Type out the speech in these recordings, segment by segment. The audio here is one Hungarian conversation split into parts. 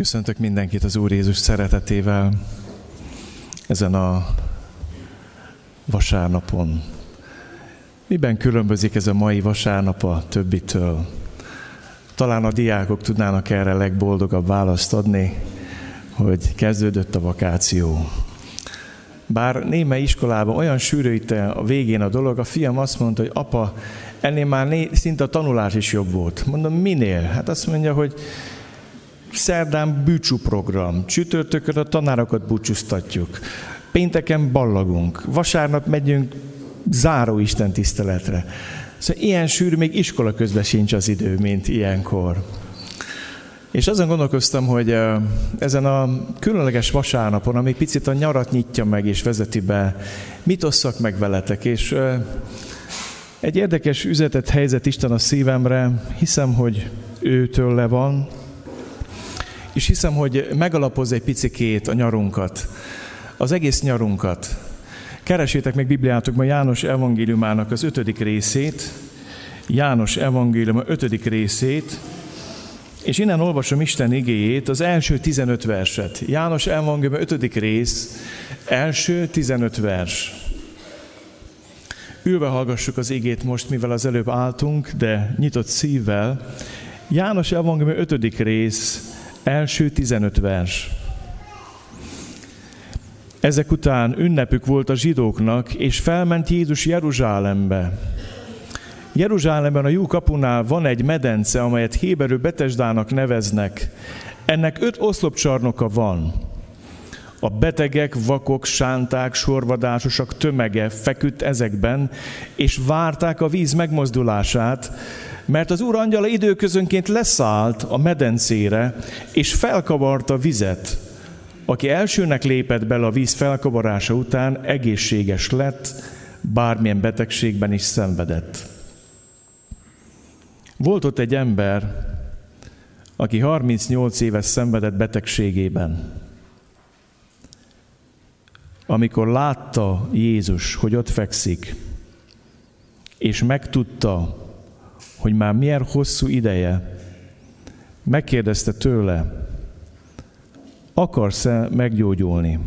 Köszöntök mindenkit az Úr Jézus szeretetével ezen a vasárnapon. Miben különbözik ez a mai vasárnap a többitől? Talán a diákok tudnának erre legboldogabb választ adni, hogy kezdődött a vakáció. Bár némely iskolában olyan sűrű itt a végén a dolog, a fiam azt mondta, hogy apa, ennél már né- szinte a tanulás is jobb volt. Mondom, minél? Hát azt mondja, hogy szerdán bűcsú program, csütörtökön a tanárokat búcsúztatjuk, pénteken ballagunk, vasárnap megyünk záró Isten tiszteletre. Szóval ilyen sűrű, még iskola közben sincs az idő, mint ilyenkor. És azon gondolkoztam, hogy ezen a különleges vasárnapon, ami picit a nyarat nyitja meg és vezeti be, mit osszak meg veletek, és egy érdekes üzetet helyzet Isten a szívemre, hiszem, hogy őtől le van, és hiszem, hogy megalapoz egy picikét a nyarunkat, az egész nyarunkat. Keresétek meg Bibliátokban János evangéliumának az ötödik részét, János evangélium ötödik részét, és innen olvasom Isten igéjét, az első 15 verset. János evangélium ötödik rész, első 15 vers. Ülve hallgassuk az igét most, mivel az előbb álltunk, de nyitott szívvel. János evangélium ötödik rész, első 15 vers. Ezek után ünnepük volt a zsidóknak, és felment Jézus Jeruzsálembe. Jeruzsálemben a Jú kapunál van egy medence, amelyet Héberő Betesdának neveznek. Ennek öt oszlopcsarnoka van. A betegek, vakok, sánták, sorvadásosak tömege feküdt ezekben, és várták a víz megmozdulását, mert az Úr angyala időközönként leszállt a medencére, és felkavarta vizet. Aki elsőnek lépett bele a víz felkavarása után, egészséges lett, bármilyen betegségben is szenvedett. Volt ott egy ember, aki 38 éves szenvedett betegségében. Amikor látta Jézus, hogy ott fekszik, és megtudta, hogy már milyen hosszú ideje, megkérdezte tőle, akarsz-e meggyógyulni?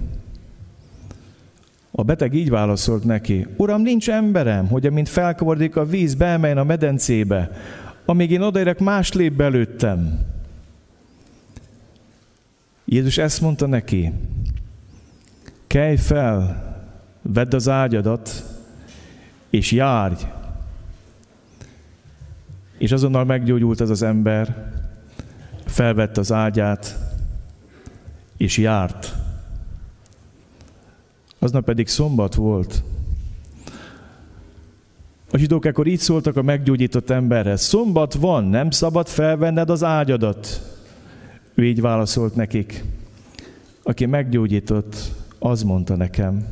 A beteg így válaszolt neki, Uram, nincs emberem, hogy amint felkavarodik a víz, beemeljen a medencébe, amíg én odaérek, más lép belőttem. Jézus ezt mondta neki, kelj fel, vedd az ágyadat, és járj, és azonnal meggyógyult ez az ember, felvette az ágyát, és járt. Aznap pedig szombat volt. A zsidók ekkor így szóltak a meggyógyított emberhez. Szombat van, nem szabad felvenned az ágyadat. Ő így válaszolt nekik. Aki meggyógyított, az mondta nekem,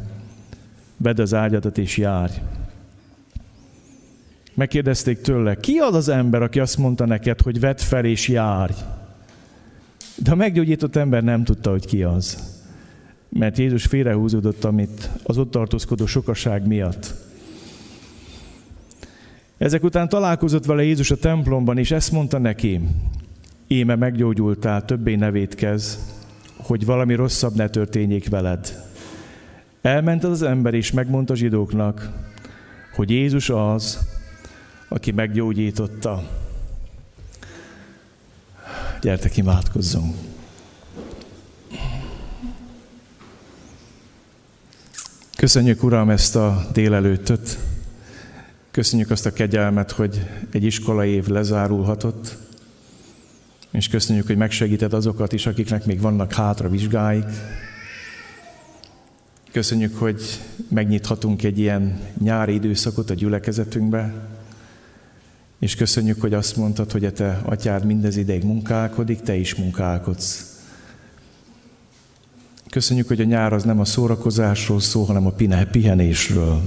vedd az ágyadat és járj. Megkérdezték tőle, ki az az ember, aki azt mondta neked, hogy vedd fel és járj? De a meggyógyított ember nem tudta, hogy ki az. Mert Jézus félrehúzódott, amit az ott tartózkodó sokaság miatt. Ezek után találkozott vele Jézus a templomban, és ezt mondta neki, éme meggyógyultál, többé ne védkezz, hogy valami rosszabb ne történjék veled. Elment az ember, és megmondta zsidóknak, hogy Jézus az, aki meggyógyította. Gyertek, imádkozzunk! Köszönjük, Uram, ezt a délelőttöt. Köszönjük azt a kegyelmet, hogy egy iskolai év lezárulhatott, és köszönjük, hogy megsegíted azokat is, akiknek még vannak hátra vizsgáik. Köszönjük, hogy megnyithatunk egy ilyen nyári időszakot a gyülekezetünkbe, és köszönjük, hogy azt mondtad, hogy a te atyád mindez ideig munkálkodik, te is munkálkodsz. Köszönjük, hogy a nyár az nem a szórakozásról szól, hanem a pihenésről.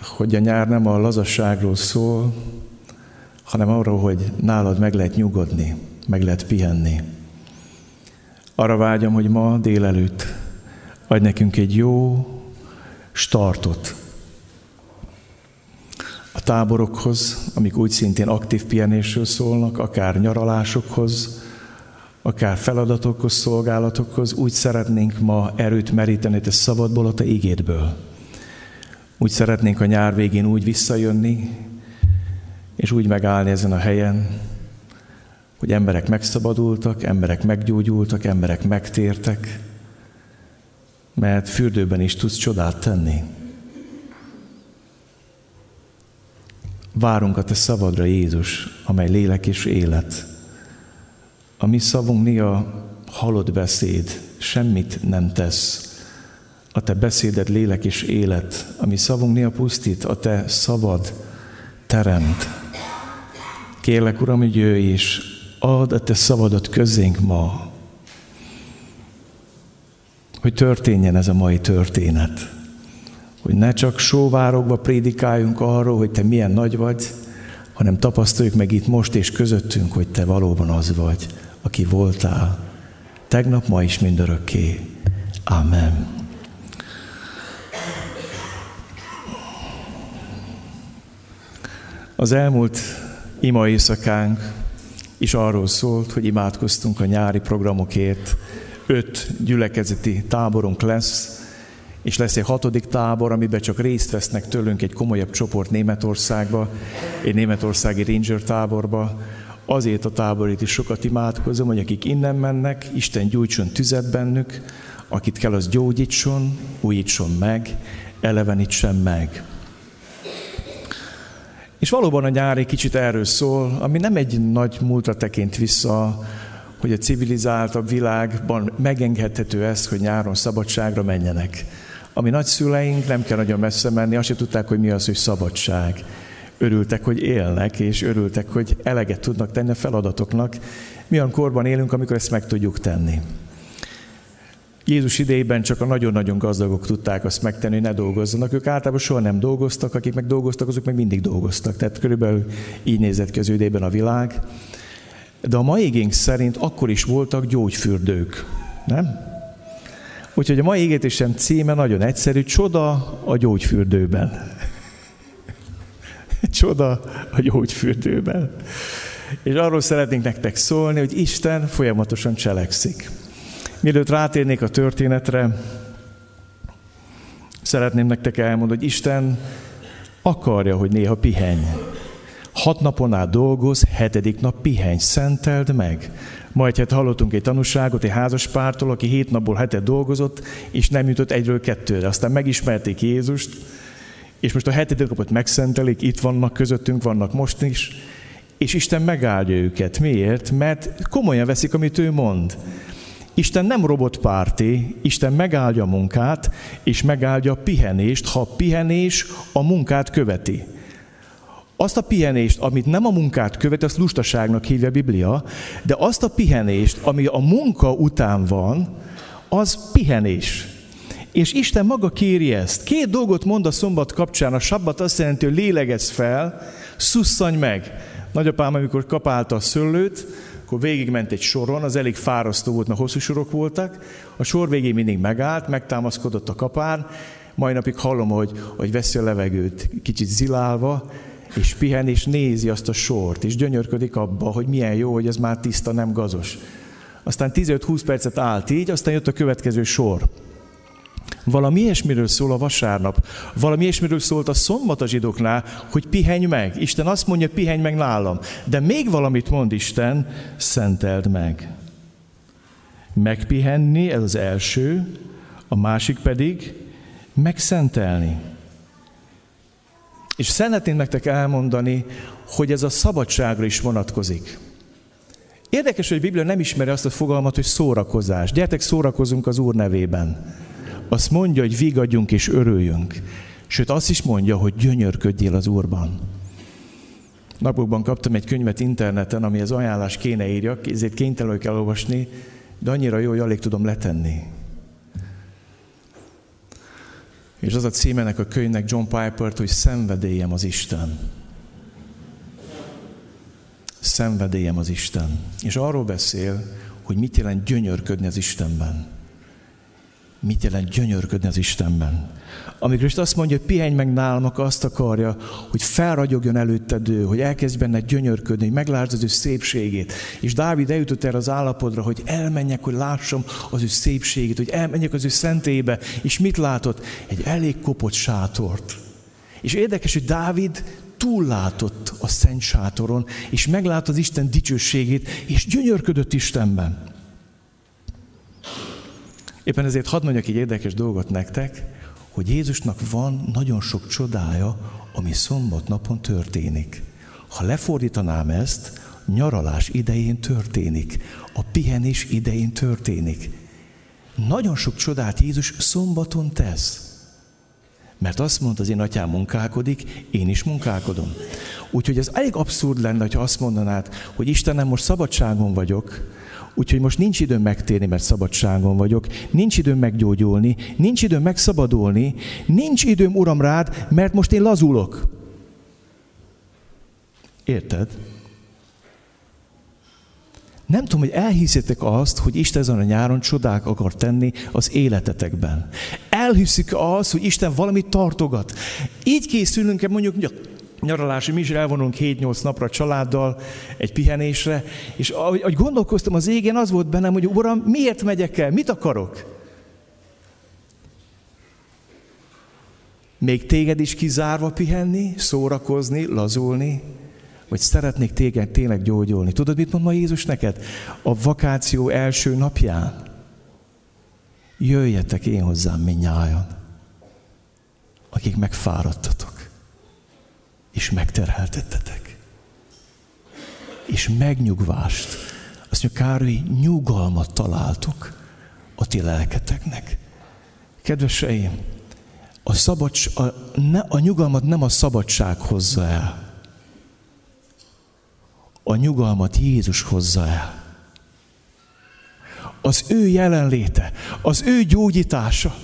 Hogy a nyár nem a lazasságról szól, hanem arról, hogy nálad meg lehet nyugodni, meg lehet pihenni. Arra vágyom, hogy ma délelőtt adj nekünk egy jó startot táborokhoz, amik úgy szintén aktív pihenésről szólnak, akár nyaralásokhoz, akár feladatokhoz, szolgálatokhoz, úgy szeretnénk ma erőt meríteni te szabadból, a te ígédből. Úgy szeretnénk a nyár végén úgy visszajönni, és úgy megállni ezen a helyen, hogy emberek megszabadultak, emberek meggyógyultak, emberek megtértek, mert fürdőben is tudsz csodát tenni. Várunk a Te szabadra, Jézus, amely lélek és élet. A mi szavunk néha halott beszéd, semmit nem tesz. A Te beszéded lélek és élet. A mi szavunk néha pusztít, a Te szabad teremt. Kérlek, Uram, hogy jöjj és add a Te szavadat közénk ma, hogy történjen ez a mai történet. Hogy ne csak sóvárokba prédikáljunk arról, hogy Te milyen nagy vagy, hanem tapasztaljuk meg itt most és közöttünk, hogy Te valóban az vagy, aki voltál, tegnap, ma is mindörökké. Amen. Az elmúlt ima éjszakánk is arról szólt, hogy imádkoztunk a nyári programokért. Öt gyülekezeti táborunk lesz, és lesz egy hatodik tábor, amiben csak részt vesznek tőlünk egy komolyabb csoport Németországba, egy németországi ranger táborba. Azért a táborit is sokat imádkozom, hogy akik innen mennek, Isten gyújtson tüzet bennük, akit kell, az gyógyítson, újítson meg, elevenítsen meg. És valóban a nyár egy kicsit erről szól, ami nem egy nagy múltra tekint vissza, hogy a civilizáltabb világban megengedhető ez, hogy nyáron szabadságra menjenek. Ami nagyszüleink nem kell nagyon messze menni, azt se tudták, hogy mi az, hogy szabadság. Örültek, hogy élnek, és örültek, hogy eleget tudnak tenni a feladatoknak. Mi olyan korban élünk, amikor ezt meg tudjuk tenni. Jézus idejében csak a nagyon-nagyon gazdagok tudták azt megtenni, hogy ne dolgozzanak. Ők általában soha nem dolgoztak, akik meg dolgoztak, azok meg mindig dolgoztak. Tehát körülbelül így nézett ki az idejében a világ. De a mai igénk szerint akkor is voltak gyógyfürdők. Nem? Úgyhogy a mai égétésem címe nagyon egyszerű, Csoda a gyógyfürdőben. Csoda a gyógyfürdőben. És arról szeretnénk nektek szólni, hogy Isten folyamatosan cselekszik. Mielőtt rátérnék a történetre, szeretném nektek elmondani, hogy Isten akarja, hogy néha pihenj. Hat napon át dolgoz, hetedik nap pihenj, szenteld meg. Majd hát hallottunk egy tanúságot egy házaspártól, aki hét napból hetet dolgozott, és nem jutott egyről kettőre. Aztán megismerték Jézust, és most a hetedik napot megszentelik, itt vannak, közöttünk vannak most is, és Isten megáldja őket. Miért? Mert komolyan veszik, amit ő mond. Isten nem robotpárti, Isten megáldja a munkát, és megáldja a pihenést, ha a pihenés a munkát követi. Azt a pihenést, amit nem a munkát követ, azt lustaságnak hívja a Biblia, de azt a pihenést, ami a munka után van, az pihenés. És Isten maga kéri ezt. Két dolgot mond a szombat kapcsán. A sabbat azt jelenti, hogy lélegezz fel, szusszanj meg. Nagyapám, amikor kapálta a szőlőt, akkor végigment egy soron, az elég fárasztó volt, mert hosszú sorok voltak. A sor végén mindig megállt, megtámaszkodott a kapár, mai napig hallom, hogy, hogy veszi a levegőt, kicsit zilálva, és pihen, és nézi azt a sort, és gyönyörködik abba, hogy milyen jó, hogy ez már tiszta, nem gazos. Aztán 15-20 percet állt így, aztán jött a következő sor. Valami ilyesmiről szól a vasárnap. Valami ilyesmiről szólt a szombat a zsidóknál, hogy pihenj meg. Isten azt mondja, pihenj meg nálam. De még valamit mond Isten, szenteld meg. Megpihenni, ez az első, a másik pedig megszentelni. És szeretném nektek elmondani, hogy ez a szabadságra is vonatkozik. Érdekes, hogy a Biblia nem ismeri azt a fogalmat, hogy szórakozás. Gyertek, szórakozunk az Úr nevében. Azt mondja, hogy vigadjunk és örüljünk. Sőt, azt is mondja, hogy gyönyörködjél az Úrban. Napokban kaptam egy könyvet interneten, ami az ajánlás kéne írjak, ezért kénytelen kell olvasni, de annyira jó, hogy alig tudom letenni. És az a címenek a könyvnek John Piper-t, hogy szenvedélyem az Isten. Szenvedélyem az Isten. És arról beszél, hogy mit jelent gyönyörködni az Istenben. Mit jelent gyönyörködni az Istenben? Amikor is azt mondja, hogy pihenj meg nálam, akkor azt akarja, hogy felragyogjon előtted ő, hogy elkezd benne gyönyörködni, hogy meglásd az ő szépségét. És Dávid eljutott erre az állapodra, hogy elmenjek, hogy lássam az ő szépségét, hogy elmenjek az ő szentébe, és mit látott? Egy elég kopott sátort. És érdekes, hogy Dávid túllátott a szent sátoron, és meglátta az Isten dicsőségét, és gyönyörködött Istenben. Éppen ezért hadd mondjak egy érdekes dolgot nektek, hogy Jézusnak van nagyon sok csodája, ami szombat napon történik. Ha lefordítanám ezt, nyaralás idején történik, a pihenés idején történik. Nagyon sok csodát Jézus szombaton tesz. Mert azt mondta, az én atyám munkálkodik, én is munkálkodom. Úgyhogy ez elég abszurd lenne, ha azt mondanád, hogy Istenem, most szabadságon vagyok, úgyhogy most nincs időm megtérni, mert szabadságon vagyok, nincs időm meggyógyulni, nincs időm megszabadulni, nincs időm, Uram, rád, mert most én lazulok. Érted? Nem tudom, hogy elhiszitek azt, hogy Isten ezen a nyáron csodák akar tenni az életetekben. Elhiszik azt, hogy Isten valamit tartogat. Így készülünk-e mondjuk nyaralási, mi is elvonulunk 7-8 napra a családdal, egy pihenésre, és ahogy, ahogy gondolkoztam az égen, az volt bennem, hogy Uram, miért megyek el, mit akarok? Még téged is kizárva pihenni, szórakozni, lazulni, vagy szeretnék téged tényleg gyógyulni. Tudod, mit mond ma Jézus neked? A vakáció első napján. Jöjjetek én hozzám minnyájan, akik megfáradtatok, és megterheltettetek. És megnyugvást, azt mondja, Károly, nyugalmat találtok a ti lelketeknek. Kedveseim, a, szabads, a, ne, a nyugalmat nem a szabadság hozza el, a nyugalmat Jézus hozza el. Az ő jelenléte, az ő gyógyítása.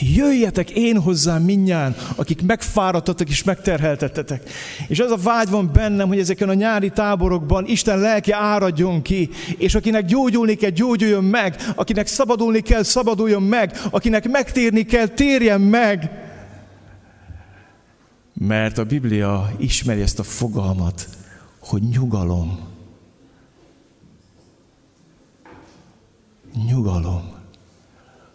Jöjjetek én hozzám minnyán, akik megfáradtatok és megterheltettetek. És az a vágy van bennem, hogy ezeken a nyári táborokban Isten lelke áradjon ki, és akinek gyógyulni kell, gyógyuljon meg, akinek szabadulni kell, szabaduljon meg, akinek megtérni kell, térjen meg. Mert a Biblia ismeri ezt a fogalmat, hogy nyugalom. Nyugalom.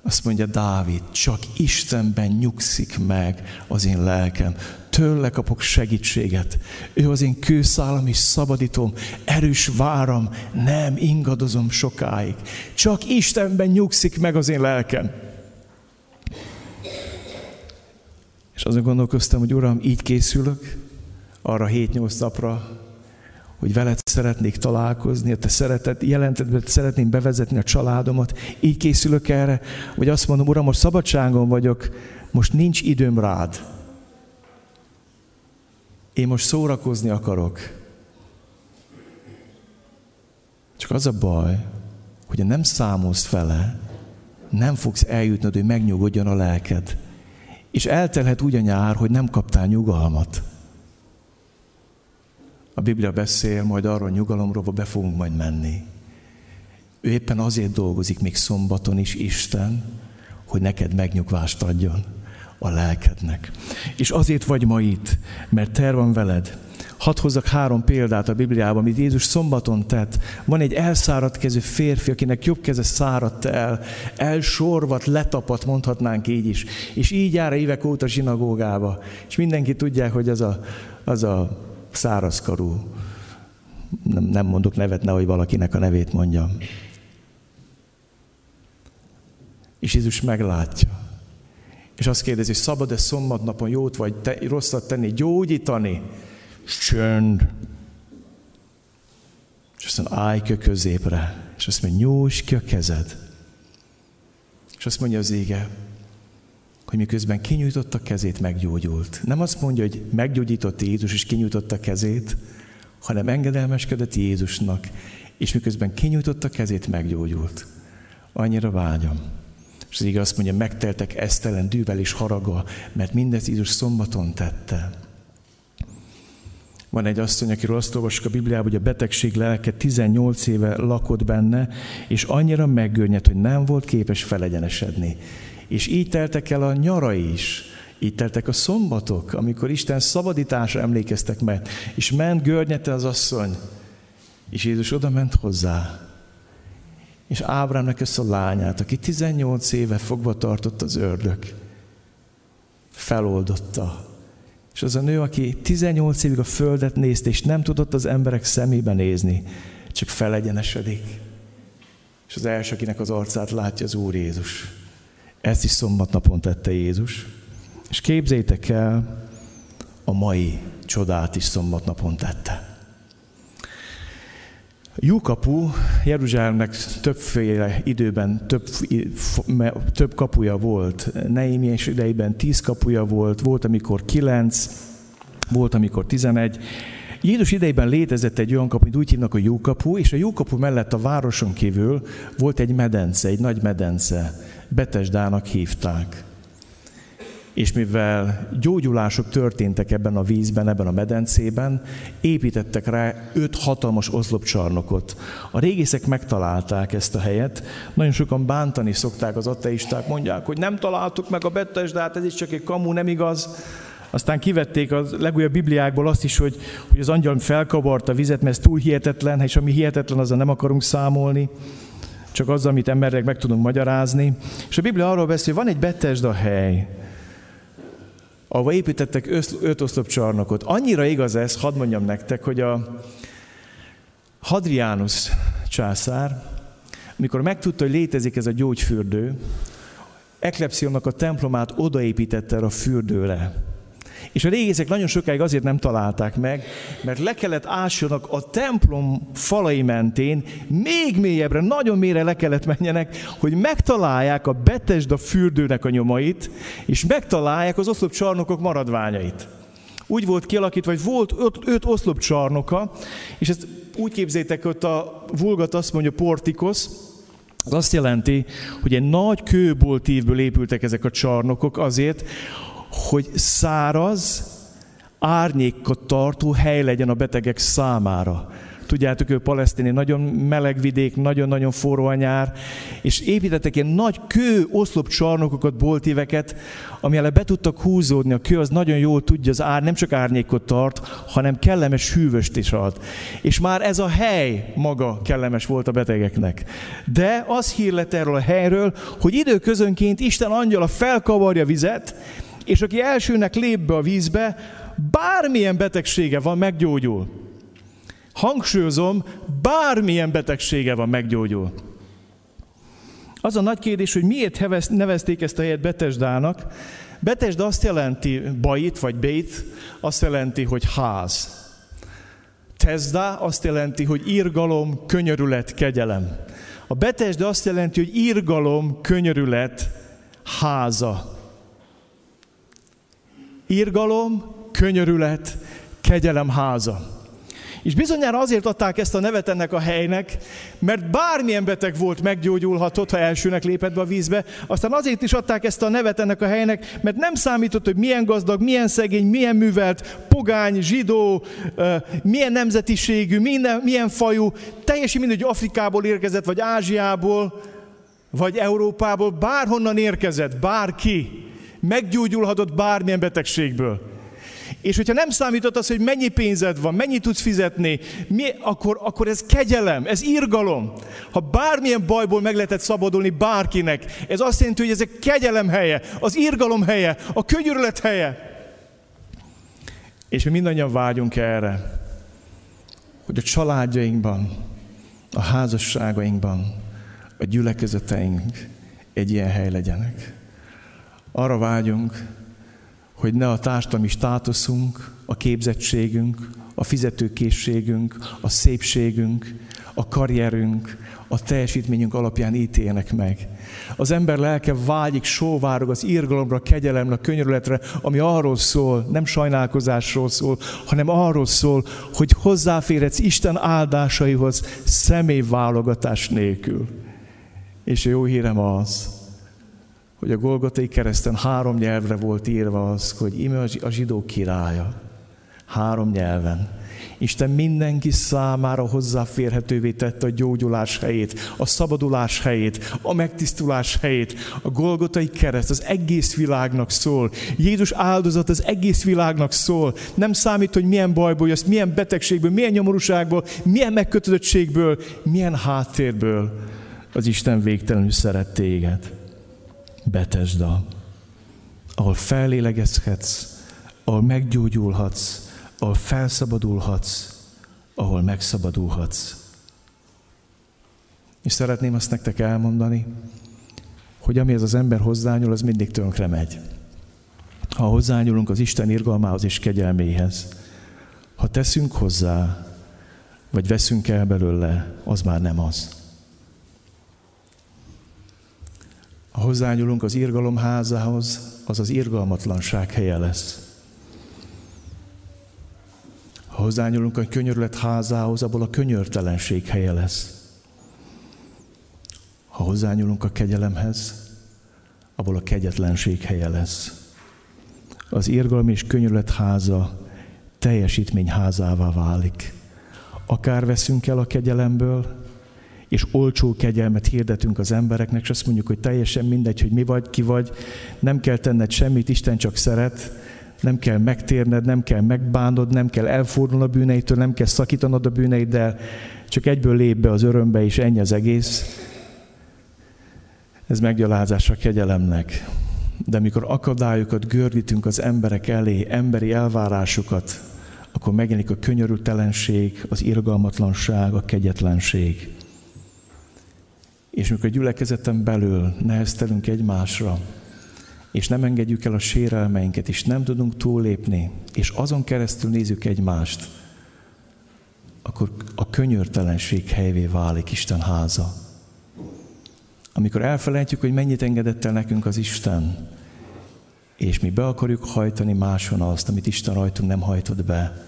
Azt mondja Dávid, csak Istenben nyugszik meg az én lelkem. Tőle kapok segítséget. Ő az én kőszálam és szabadítom, erős váram, nem ingadozom sokáig. Csak Istenben nyugszik meg az én lelkem. És azon gondolkoztam, hogy Uram, így készülök arra 7-8 napra, hogy veled szeretnék találkozni, a te szeretet, jelentedbe szeretném bevezetni a családomat. Így készülök erre, hogy azt mondom, Uram, most szabadságon vagyok, most nincs időm rád. Én most szórakozni akarok. Csak az a baj, hogy nem számolsz fele, nem fogsz eljutnod, hogy megnyugodjon a lelked. És eltelhet úgy a nyár, hogy nem kaptál nyugalmat. A Biblia beszél majd arról a nyugalomról, be fogunk majd menni. Ő éppen azért dolgozik még szombaton is Isten, hogy neked megnyugvást adjon a lelkednek. És azért vagy ma itt, mert ter van veled. Hadd hozzak három példát a Bibliában, amit Jézus szombaton tett. Van egy elszáradt kezű férfi, akinek jobb keze száradt el, elsorvat, letapadt, mondhatnánk így is. És így jár évek óta zsinagógába. És mindenki tudják, hogy az a, az a szárazkarú, nem, nem mondok nevet, nehogy valakinek a nevét mondjam. És Jézus meglátja. És azt kérdezi, hogy szabad-e szombatnapon jót vagy te, rosszat tenni, gyógyítani? Csönd. És azt mondja, állj a középre. És azt mondja, nyújts ki a kezed. És azt mondja az ége, hogy miközben kinyújtotta kezét, meggyógyult. Nem azt mondja, hogy meggyógyított Jézus, és kinyújtotta kezét, hanem engedelmeskedett Jézusnak, és miközben kinyújtotta kezét, meggyógyult. Annyira vágyom. És az igaz azt mondja, megteltek esztelen dűvel és haraggal, mert mindez Jézus szombaton tette. Van egy asszony, akiről azt olvasok a Bibliában, hogy a betegség lelke 18 éve lakott benne, és annyira meggörnyedt, hogy nem volt képes felegyenesedni. És így teltek el a nyarai is. Így teltek a szombatok, amikor Isten szabadításra emlékeztek meg, és ment görnyete az asszony, és Jézus oda ment hozzá, és Ábrámnak ezt a lányát, aki 18 éve fogva tartott az ördög, feloldotta. És az a nő, aki 18 évig a földet nézte, és nem tudott az emberek szemébe nézni, csak felegyenesedik. És az első, akinek az arcát látja az Úr Jézus. Ezt is szombatnapon tette Jézus. És képzétek el, a mai csodát is szombatnapon tette. Jókapu Jeruzsálemnek többféle időben több, több kapuja volt. Neémiás idejében tíz kapuja volt, volt amikor kilenc, volt amikor tizenegy. Jézus idejében létezett egy olyan kapu, mint úgy hívnak a Jókapu, és a Jókapu mellett a városon kívül volt egy medence, egy nagy medence. Betesdának hívták és mivel gyógyulások történtek ebben a vízben, ebben a medencében, építettek rá öt hatalmas oszlopcsarnokot. A régészek megtalálták ezt a helyet, nagyon sokan bántani szokták az ateisták, mondják, hogy nem találtuk meg a Betesdát, ez is csak egy kamu, nem igaz. Aztán kivették a legújabb Bibliákból azt is, hogy, hogy az angyal felkavart a vizet, mert ez túl hihetetlen, és ami hihetetlen, azzal nem akarunk számolni csak az, amit emberek meg tudunk magyarázni. És a Biblia arról beszél, hogy van egy Betesda hely, ahova építettek öt oszlopcsarnokot. Annyira igaz ez, hadd mondjam nektek, hogy a Hadrianus császár, amikor megtudta, hogy létezik ez a gyógyfürdő, Eklepszionnak a templomát odaépítette a fürdőre. És a régészek nagyon sokáig azért nem találták meg, mert le kellett ássanak a templom falai mentén, még mélyebbre, nagyon mélyre le kellett menjenek, hogy megtalálják a Betesda fürdőnek a nyomait, és megtalálják az oszlopcsarnokok maradványait. Úgy volt kialakítva, hogy volt öt, öt oszlopcsarnoka, és ezt úgy képzétek, hogy a vulgat azt mondja portikosz, az azt jelenti, hogy egy nagy kőboltívből épültek ezek a csarnokok azért, hogy száraz, árnyékot tartó hely legyen a betegek számára. Tudjátok, ő palesztini, nagyon meleg vidék, nagyon-nagyon forró a nyár, és építettek ilyen nagy kő oszlopcsarnokokat, boltíveket, ami ellen be tudtak húzódni. A kő az nagyon jól tudja, az ár nem csak árnyékot tart, hanem kellemes hűvöst is ad. És már ez a hely maga kellemes volt a betegeknek. De az hír lett erről a helyről, hogy időközönként Isten angyala felkavarja vizet, és aki elsőnek lép be a vízbe, bármilyen betegsége van, meggyógyul. Hangsúlyozom, bármilyen betegsége van, meggyógyul. Az a nagy kérdés, hogy miért nevezték ezt a helyet Betesdának. Betesda azt jelenti bait vagy bét, azt jelenti, hogy ház. Tezda azt jelenti, hogy írgalom, könyörület, kegyelem. A Betesda azt jelenti, hogy írgalom, könyörület, háza. Írgalom, könyörület, kegyelem háza. És bizonyára azért adták ezt a nevet ennek a helynek, mert bármilyen beteg volt, meggyógyulhatott, ha elsőnek lépett be a vízbe. Aztán azért is adták ezt a nevet ennek a helynek, mert nem számított, hogy milyen gazdag, milyen szegény, milyen művelt, pogány, zsidó, milyen nemzetiségű, milyen, milyen fajú, teljesen mindegy, hogy Afrikából érkezett, vagy Ázsiából, vagy Európából, bárhonnan érkezett, bárki meggyógyulhatott bármilyen betegségből. És hogyha nem számított az, hogy mennyi pénzed van, mennyit tudsz fizetni, mi, akkor, akkor ez kegyelem, ez irgalom. Ha bármilyen bajból meg lehetett szabadulni bárkinek, ez azt jelenti, hogy ez egy kegyelem helye, az irgalom helye, a könyörület helye. És mi mindannyian vágyunk erre, hogy a családjainkban, a házasságainkban, a gyülekezeteink egy ilyen hely legyenek. Arra vágyunk, hogy ne a társadalmi státuszunk, a képzettségünk, a fizetőkészségünk, a szépségünk, a karrierünk, a teljesítményünk alapján ítélnek meg. Az ember lelke vágyik, sóvárog az írgalomra, kegyelemre, könyörületre, ami arról szól, nem sajnálkozásról szól, hanem arról szól, hogy hozzáférhetsz Isten áldásaihoz személyválogatás nélkül. És a jó hírem az, hogy a Golgotai kereszten három nyelvre volt írva az, hogy ime a zsidó királya. Három nyelven. Isten mindenki számára hozzáférhetővé tette a gyógyulás helyét, a szabadulás helyét, a megtisztulás helyét. A Golgotai kereszt az egész világnak szól. Jézus áldozat az egész világnak szól. Nem számít, hogy milyen bajból jössz, milyen betegségből, milyen nyomorúságból, milyen megkötözöttségből, milyen háttérből. Az Isten végtelenül szeret téged. Betesda, ahol fellélegezhetsz, ahol meggyógyulhatsz, ahol felszabadulhatsz, ahol megszabadulhatsz. És szeretném azt nektek elmondani, hogy ami ez az ember hozzányúl, az mindig tönkre megy. Ha hozzányúlunk az Isten irgalmához és kegyelméhez, ha teszünk hozzá, vagy veszünk el belőle, az már nem az. Ha hozzányúlunk az irgalom házához, az az irgalmatlanság helye lesz. Ha hozzányúlunk a könyörület házához, abból a könyörtelenség helye lesz. Ha hozzányúlunk a kegyelemhez, abból a kegyetlenség helye lesz. Az irgalom és könyörület háza teljesítmény házává válik. Akár veszünk el a kegyelemből, és olcsó kegyelmet hirdetünk az embereknek, és azt mondjuk, hogy teljesen mindegy, hogy mi vagy, ki vagy, nem kell tenned semmit, Isten csak szeret, nem kell megtérned, nem kell megbánod, nem kell elfordulni a bűneitől, nem kell szakítanod a bűneiddel, csak egyből lép be az örömbe, és ennyi az egész. Ez meggyalázás a kegyelemnek. De amikor akadályokat gördítünk az emberek elé, emberi elvárásokat, akkor megjelenik a könyörültelenség, az irgalmatlanság, a kegyetlenség. És mikor gyülekezeten belül neheztelünk egymásra, és nem engedjük el a sérelmeinket, és nem tudunk túllépni, és azon keresztül nézzük egymást, akkor a könyörtelenség helyvé válik Isten háza. Amikor elfelejtjük, hogy mennyit engedett el nekünk az Isten, és mi be akarjuk hajtani máson azt, amit Isten rajtunk nem hajtott be,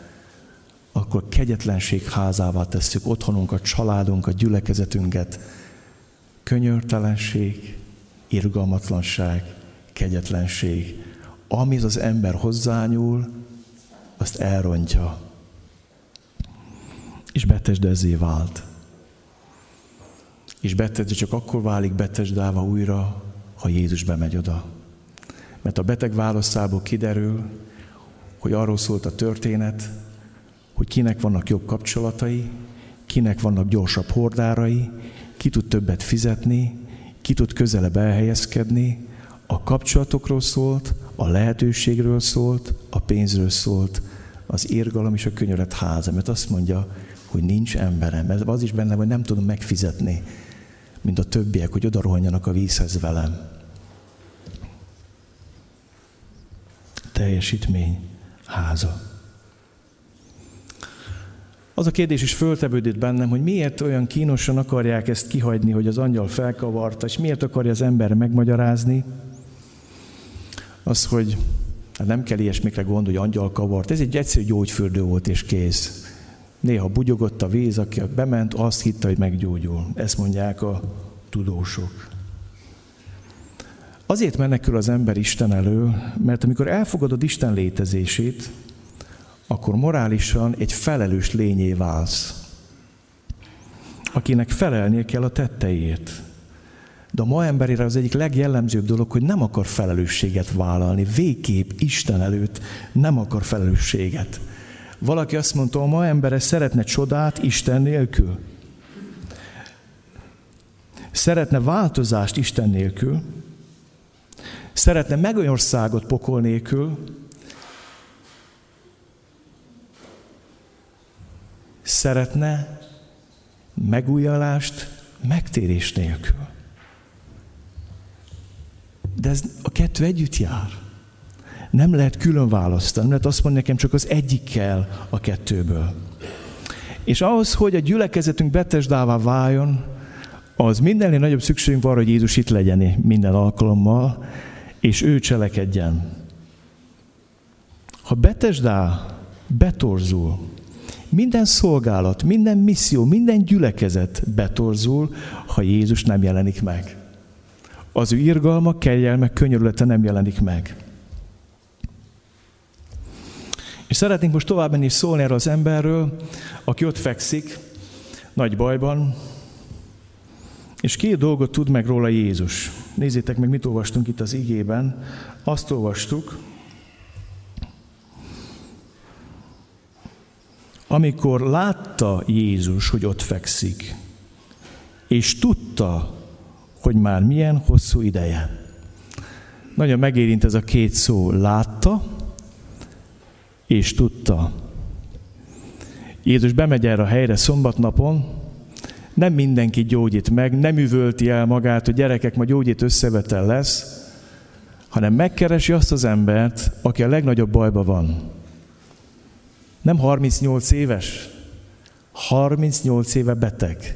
akkor kegyetlenség házává tesszük otthonunkat, családunkat, gyülekezetünket, könyörtelenség, irgalmatlanság, kegyetlenség. Ami az ember hozzányúl, azt elrontja. És betesdezé vált. És betesde csak akkor válik betesdáva újra, ha Jézus bemegy oda. Mert a beteg válaszából kiderül, hogy arról szólt a történet, hogy kinek vannak jobb kapcsolatai, kinek vannak gyorsabb hordárai, ki tud többet fizetni, ki tud közelebb elhelyezkedni, a kapcsolatokról szólt, a lehetőségről szólt, a pénzről szólt, az érgalom és a könyörött háza, mert azt mondja, hogy nincs emberem, mert az is benne, hogy nem tudom megfizetni, mint a többiek, hogy oda rohanjanak a vízhez velem. Teljesítmény háza. Az a kérdés is föltevődött bennem, hogy miért olyan kínosan akarják ezt kihagyni, hogy az angyal felkavarta, és miért akarja az ember megmagyarázni, az, hogy hát nem kell ilyesmikre gondolni, hogy angyal kavart. Ez egy egyszerű gyógyfürdő volt, és kész. Néha bugyogott a víz, aki bement, azt hitte, hogy meggyógyul. Ezt mondják a tudósok. Azért menekül az ember Isten elől, mert amikor elfogadod Isten létezését, akkor morálisan egy felelős lényé válsz, akinek felelnie kell a tetteiért. De a ma emberére az egyik legjellemzőbb dolog, hogy nem akar felelősséget vállalni. Végképp Isten előtt nem akar felelősséget. Valaki azt mondta, a ma embere szeretne csodát Isten nélkül. Szeretne változást Isten nélkül. Szeretne megországot pokol nélkül. Szeretne megújulást megtérés nélkül. De ez a kettő együtt jár. Nem lehet külön választani, mert azt mondja nekem, csak az egyik kell a kettőből. És ahhoz, hogy a gyülekezetünk betesdává váljon, az mindennél nagyobb szükségünk van, hogy Jézus itt legyen minden alkalommal, és ő cselekedjen. Ha betesdá betorzul, minden szolgálat, minden misszió, minden gyülekezet betorzul, ha Jézus nem jelenik meg az ő irgalma, kegyelme, könyörülete nem jelenik meg. És szeretnénk most tovább menni szólni erről az emberről, aki ott fekszik, nagy bajban, és két dolgot tud meg róla Jézus. Nézzétek meg, mit olvastunk itt az igében. Azt olvastuk, amikor látta Jézus, hogy ott fekszik, és tudta, hogy már milyen hosszú ideje. Nagyon megérint ez a két szó, látta és tudta. Jézus bemegy erre a helyre szombatnapon, nem mindenki gyógyít meg, nem üvölti el magát, hogy gyerekek, ma gyógyít összevetel lesz, hanem megkeresi azt az embert, aki a legnagyobb bajban van. Nem 38 éves, 38 éve beteg.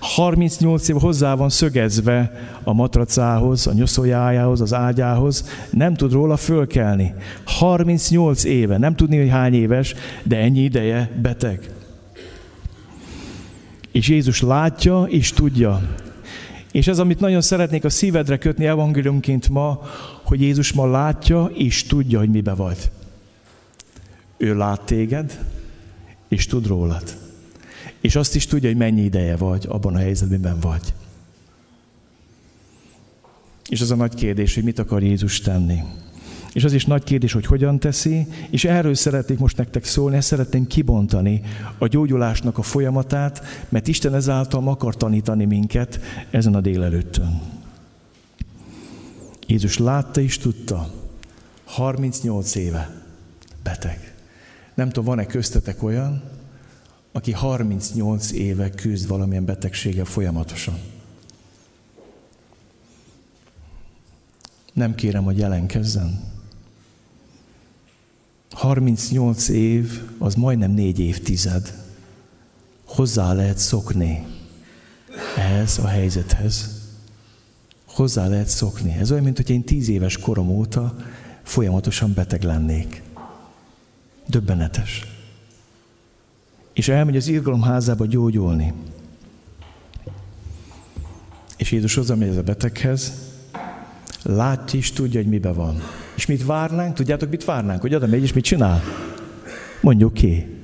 38 év hozzá van szögezve a matracához, a nyoszójájához, az ágyához, nem tud róla fölkelni. 38 éve, nem tudni, hogy hány éves, de ennyi ideje beteg. És Jézus látja és tudja. És ez, amit nagyon szeretnék a szívedre kötni evangéliumként ma, hogy Jézus ma látja és tudja, hogy mibe vagy. Ő lát téged, és tud rólad. És azt is tudja, hogy mennyi ideje vagy abban a helyzetben vagy. És az a nagy kérdés, hogy mit akar Jézus tenni. És az is nagy kérdés, hogy hogyan teszi, és erről szeretnék most nektek szólni, ezt szeretném kibontani a gyógyulásnak a folyamatát, mert Isten ezáltal akar tanítani minket ezen a délelőttön. Jézus látta és tudta, 38 éve beteg. Nem tudom, van-e köztetek olyan, aki 38 éve küzd valamilyen betegséggel folyamatosan. Nem kérem, hogy jelenkezzen. 38 év, az majdnem négy évtized. Hozzá lehet szokni ehhez a helyzethez. Hozzá lehet szokni. Ez olyan, mint hogy én tíz éves korom óta folyamatosan beteg lennék. Döbbenetes. És elmegy az irgalom házába gyógyulni. És Jézus hozzá megy ez a beteghez, látja és tudja, hogy mibe van. És mit várnánk? Tudjátok, mit várnánk? Hogy oda megy, és mit csinál? Mondjuk ki.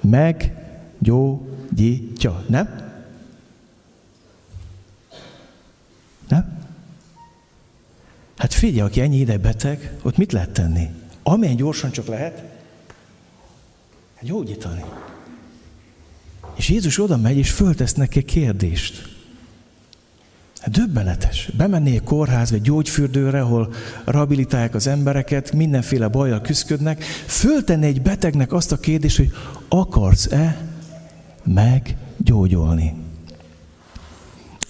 Meggyógyítja. Nem? Nem? Hát figyelj, aki ennyi ide beteg, ott mit lehet tenni? Amilyen gyorsan csak lehet, gyógyítani. És Jézus oda megy, és föltesz neki kérdést. Hát döbbenetes. Egy kórházba, egy gyógyfürdőre, ahol rehabilitálják az embereket, mindenféle bajjal küzdködnek, föltenni egy betegnek azt a kérdést, hogy akarsz-e meggyógyulni?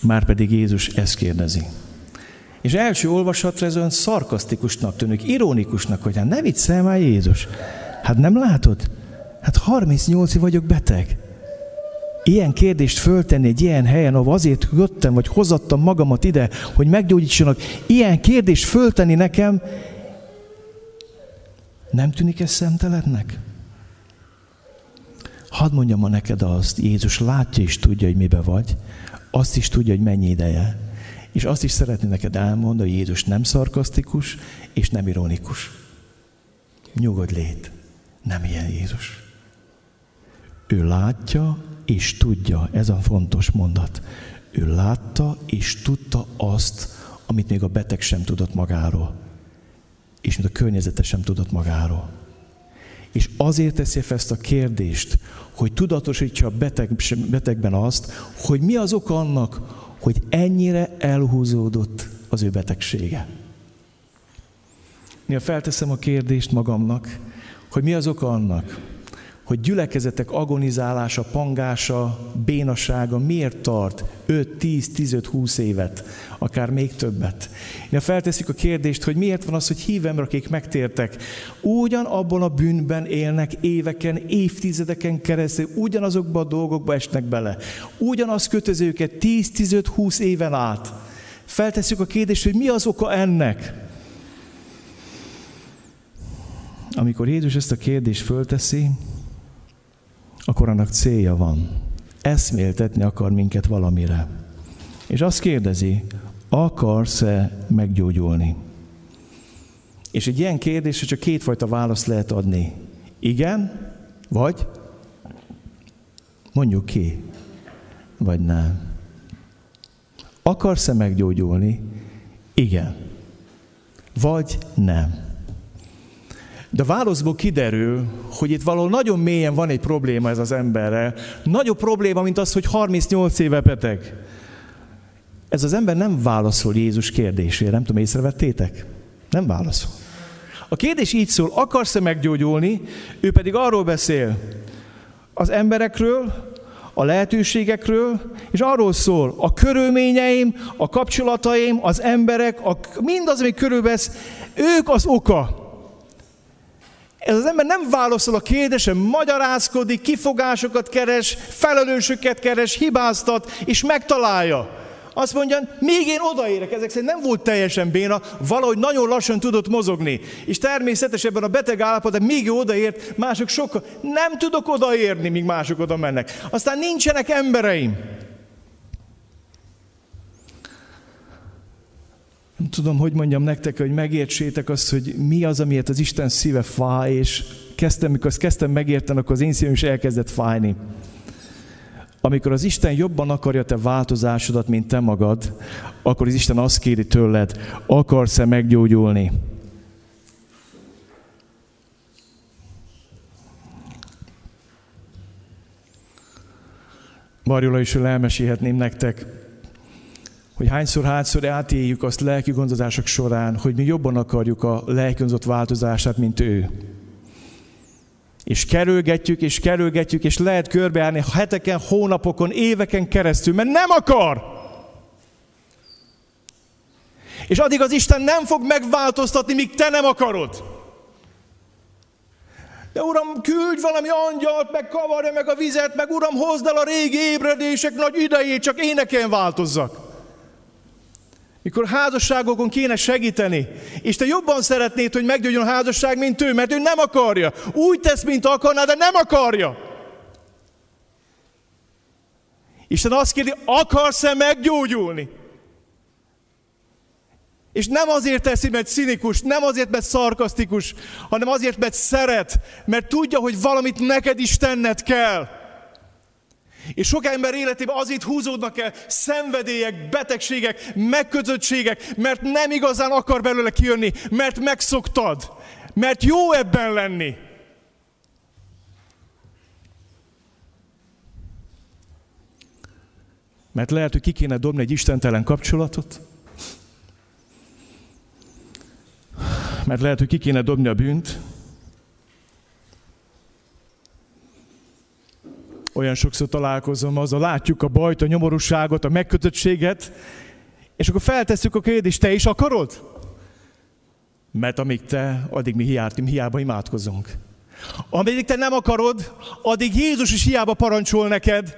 Márpedig Jézus ezt kérdezi. És első olvasatra ez olyan szarkasztikusnak tűnik, ironikusnak, hogy hát ne viccelj már Jézus. Hát nem látod? Hát 38 év vagyok beteg. Ilyen kérdést föltenni egy ilyen helyen, ahol azért jöttem, vagy hozattam magamat ide, hogy meggyógyítsanak, ilyen kérdést föltenni nekem, nem tűnik ez szemtelennek? Hadd mondjam ma neked azt, Jézus látja és tudja, hogy mibe vagy, azt is tudja, hogy mennyi ideje. És azt is szeretné neked elmondani, hogy Jézus nem szarkasztikus és nem ironikus. Nyugodj lét, nem ilyen Jézus. Ő látja és tudja, ez a fontos mondat. Ő látta és tudta azt, amit még a beteg sem tudott magáról. És mint a környezete sem tudott magáról. És azért teszi fel ezt a kérdést, hogy tudatosítsa a beteg, betegben azt, hogy mi az oka annak, hogy ennyire elhúzódott az ő betegsége. Néha felteszem a kérdést magamnak, hogy mi az oka annak, hogy gyülekezetek agonizálása, pangása, bénasága miért tart 5, 10, 15, 20 évet, akár még többet. Én felteszik a kérdést, hogy miért van az, hogy hívem, akik megtértek, ugyan abban a bűnben élnek éveken, évtizedeken keresztül, ugyanazokba a dolgokba esnek bele. Ugyanaz kötöző őket 10, 15, 20 éven át. Feltesszük a kérdést, hogy mi az oka ennek? Amikor Jézus ezt a kérdést fölteszi, akkor annak célja van. Eszméltetni akar minket valamire. És azt kérdezi, akarsz-e meggyógyulni? És egy ilyen kérdésre csak kétfajta választ lehet adni. Igen, vagy mondjuk ki, vagy nem. Akarsz-e meggyógyulni? Igen. Vagy nem. De a válaszból kiderül, hogy itt valahol nagyon mélyen van egy probléma ez az emberrel. Nagyobb probléma, mint az, hogy 38 éve beteg. Ez az ember nem válaszol Jézus kérdésére, nem tudom, észrevettétek? Nem válaszol. A kérdés így szól, akarsz-e meggyógyulni? Ő pedig arról beszél, az emberekről, a lehetőségekről, és arról szól, a körülményeim, a kapcsolataim, az emberek, a, mindaz, ami körülvesz, ők az oka. Ez az ember nem válaszol a kérdésre, magyarázkodik, kifogásokat keres, felelősöket keres, hibáztat, és megtalálja. Azt mondja, még én odaérek, ezek szerint nem volt teljesen béna, valahogy nagyon lassan tudott mozogni. És természetesen ebben a beteg állapotban még ő odaért, mások sokkal. Nem tudok odaérni, míg mások oda mennek. Aztán nincsenek embereim. Tudom, hogy mondjam nektek, hogy megértsétek azt, hogy mi az, amiért az Isten szíve fáj, és kezdtem, mikor azt kezdtem megérteni, akkor az én szívem is elkezdett fájni. Amikor az Isten jobban akarja te változásodat, mint te magad, akkor az Isten azt kéri tőled, akarsz-e meggyógyulni? Marjola is elmesélhetném nektek, hogy hányszor, hányszor átéljük azt lelki gondozások során, hogy mi jobban akarjuk a lelki változását, mint ő. És kerülgetjük, és kerülgetjük, és lehet körbeállni heteken, hónapokon, éveken keresztül, mert nem akar. És addig az Isten nem fog megváltoztatni, míg te nem akarod. De Uram, küldj valami angyalt, meg kavarja meg a vizet, meg Uram, hozd el a régi ébredések nagy idejét, csak éneken változzak mikor házasságokon kéne segíteni, és te jobban szeretnéd, hogy meggyógyuljon a házasság, mint ő, mert ő nem akarja. Úgy tesz, mint akarná, de nem akarja. Isten azt kérdi, akarsz-e meggyógyulni? És nem azért teszi, mert szinikus, nem azért, mert szarkasztikus, hanem azért, mert szeret, mert tudja, hogy valamit neked is tenned kell. És sok ember életében azért húzódnak el szenvedélyek, betegségek, megkötöttségek, mert nem igazán akar belőle kijönni, mert megszoktad, mert jó ebben lenni. Mert lehet, hogy ki kéne dobni egy istentelen kapcsolatot, mert lehet, hogy ki kéne dobni a bűnt, Olyan sokszor találkozom azzal, látjuk a bajt, a nyomorúságot, a megkötöttséget, és akkor feltesszük a kérdést, te is akarod? Mert amíg te, addig mi hiába, hiába imádkozunk. Amíg te nem akarod, addig Jézus is hiába parancsol neked.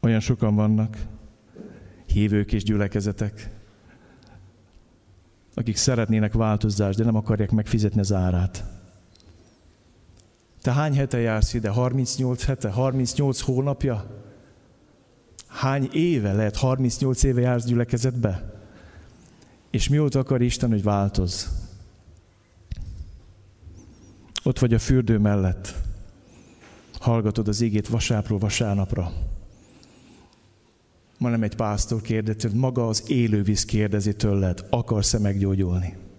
Olyan sokan vannak, hívők és gyülekezetek, akik szeretnének változást, de nem akarják megfizetni az árát. Te hány hete jársz ide? 38 hete? 38 hónapja? Hány éve lehet? 38 éve jársz gyülekezetbe? És mióta akar Isten, hogy változ? Ott vagy a fürdő mellett. Hallgatod az égét vasápról vasárnapra. Ma nem egy pásztor kérdezi, maga az élővíz kérdezi tőled, akarsz-e meggyógyulni?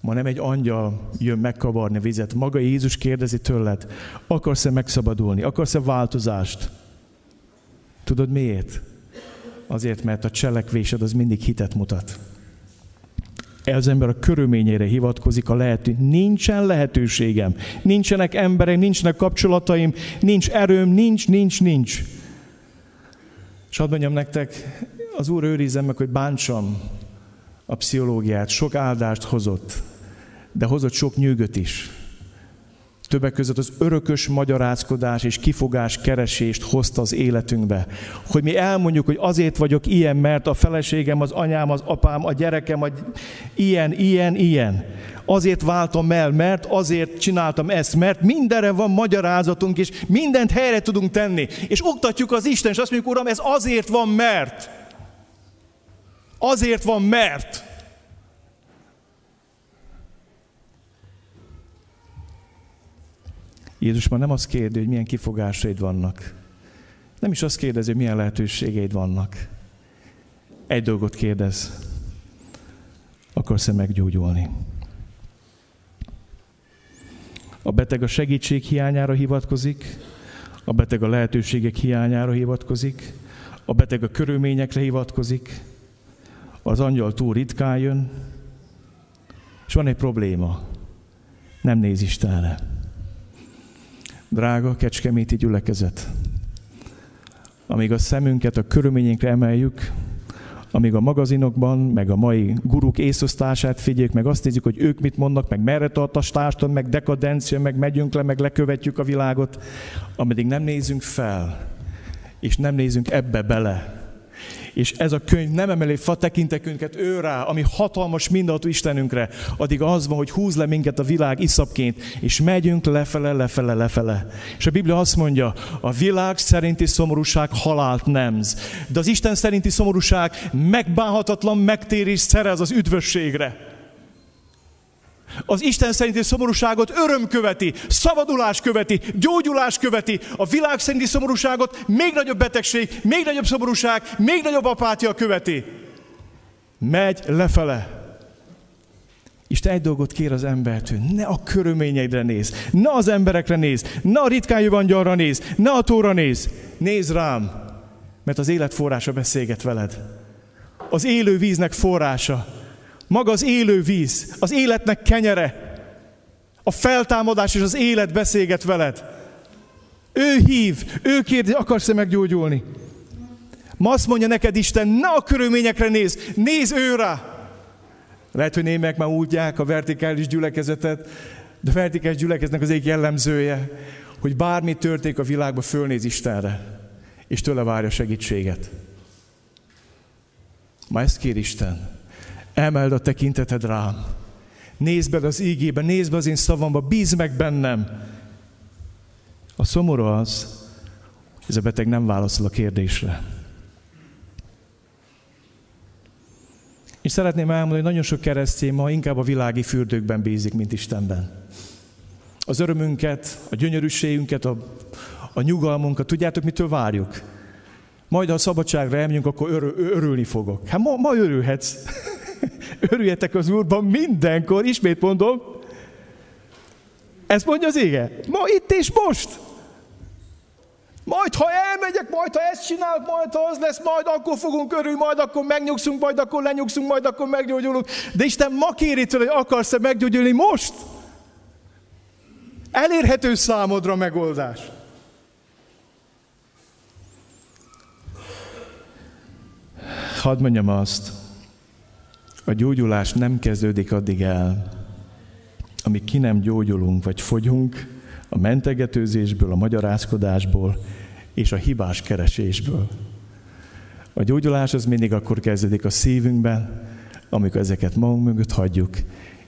Ma nem egy angyal jön megkavarni vizet. Maga Jézus kérdezi tőled, akarsz-e megszabadulni? Akarsz-e változást? Tudod miért? Azért, mert a cselekvésed az mindig hitet mutat. Ez ember a körülményére hivatkozik, a lehető. Nincsen lehetőségem, nincsenek emberek, nincsenek kapcsolataim, nincs erőm, nincs, nincs, nincs. És hadd mondjam nektek, az Úr őrizem meg, hogy bántsam a pszichológiát, sok áldást hozott, de hozott sok nyűgöt is. Többek között az örökös magyarázkodás és kifogás keresést hozta az életünkbe. Hogy mi elmondjuk, hogy azért vagyok ilyen, mert a feleségem, az anyám, az apám, a gyerekem, a... ilyen, ilyen, ilyen. Azért váltam el, mert azért csináltam ezt, mert mindenre van magyarázatunk, és mindent helyre tudunk tenni. És oktatjuk az Isten, és azt mondjuk, Uram, ez azért van, mert. Azért van, mert. Jézus már nem azt kérdezi, hogy milyen kifogásaid vannak. Nem is azt kérdezi, hogy milyen lehetőségeid vannak. Egy dolgot kérdez. Akarsz-e meggyógyulni? A beteg a segítség hiányára hivatkozik, a beteg a lehetőségek hiányára hivatkozik, a beteg a körülményekre hivatkozik, az angyal túl ritkán jön, és van egy probléma. Nem néz Istenre. Drága kecskeméti gyülekezet, amíg a szemünket a körülményünkre emeljük, amíg a magazinokban, meg a mai guruk észosztását figyeljük, meg azt nézzük, hogy ők mit mondnak, meg merre tart a társadalom, meg dekadencia, meg megyünk le, meg lekövetjük a világot, ameddig nem nézünk fel, és nem nézünk ebbe bele, és ez a könyv nem emeli fa tekintekünket ő rá, ami hatalmas mindenható Istenünkre, addig az van, hogy húz le minket a világ iszapként, és megyünk lefele, lefele, lefele. És a Biblia azt mondja, a világ szerinti szomorúság halált nemz, de az Isten szerinti szomorúság megbánhatatlan megtérés szerez az üdvösségre. Az Isten szerinti szomorúságot öröm követi, szabadulás követi, gyógyulás követi. A világ szerinti szomorúságot még nagyobb betegség, még nagyobb szomorúság, még nagyobb apátia követi. Megy lefele. Isten egy dolgot kér az embertől, ne a körülményeidre néz, ne az emberekre néz, ne a ritkán jövő néz, ne a tóra néz, néz rám, mert az élet forrása beszélget veled. Az élő víznek forrása maga az élő víz, az életnek kenyere, a feltámadás és az élet beszélget veled. Ő hív, ő kérdezi, akarsz-e meggyógyulni? Ma azt mondja neked Isten, ne a körülményekre néz, néz ő rá. Lehet, hogy némek már útják a vertikális gyülekezetet, de a vertikális gyülekeznek az egyik jellemzője, hogy bármi történik a világban, fölnéz Istenre, és tőle várja segítséget. Ma ezt kér Isten. Emeld a tekinteted rám. Nézd be az ígébe, nézd be az én szavamba, bízd meg bennem. A szomorú az, ez a beteg nem válaszol a kérdésre. És szeretném elmondani, hogy nagyon sok keresztény ma inkább a világi fürdőkben bízik, mint Istenben. Az örömünket, a gyönyörűségünket, a, a nyugalmunkat, tudjátok, mitől várjuk? Majd, ha a szabadságra elmegyünk, akkor örül, örülni fogok. Hát ma, ma örülhetsz. Örüljetek az Úrban mindenkor, ismét mondom. Ezt mondja az ége. Ma itt és most. Majd, ha elmegyek, majd, ha ezt csinálok, majd, ha az lesz, majd akkor fogunk örülni, majd akkor megnyugszunk, majd akkor lenyugszunk, majd akkor meggyógyulunk. De Isten ma kéri tőle, hogy akarsz-e meggyógyulni most? Elérhető számodra megoldás. Hadd mondjam azt, a gyógyulás nem kezdődik addig el, amíg ki nem gyógyulunk, vagy fogyunk a mentegetőzésből, a magyarázkodásból és a hibás keresésből. A gyógyulás az mindig akkor kezdődik a szívünkben, amikor ezeket magunk mögött hagyjuk,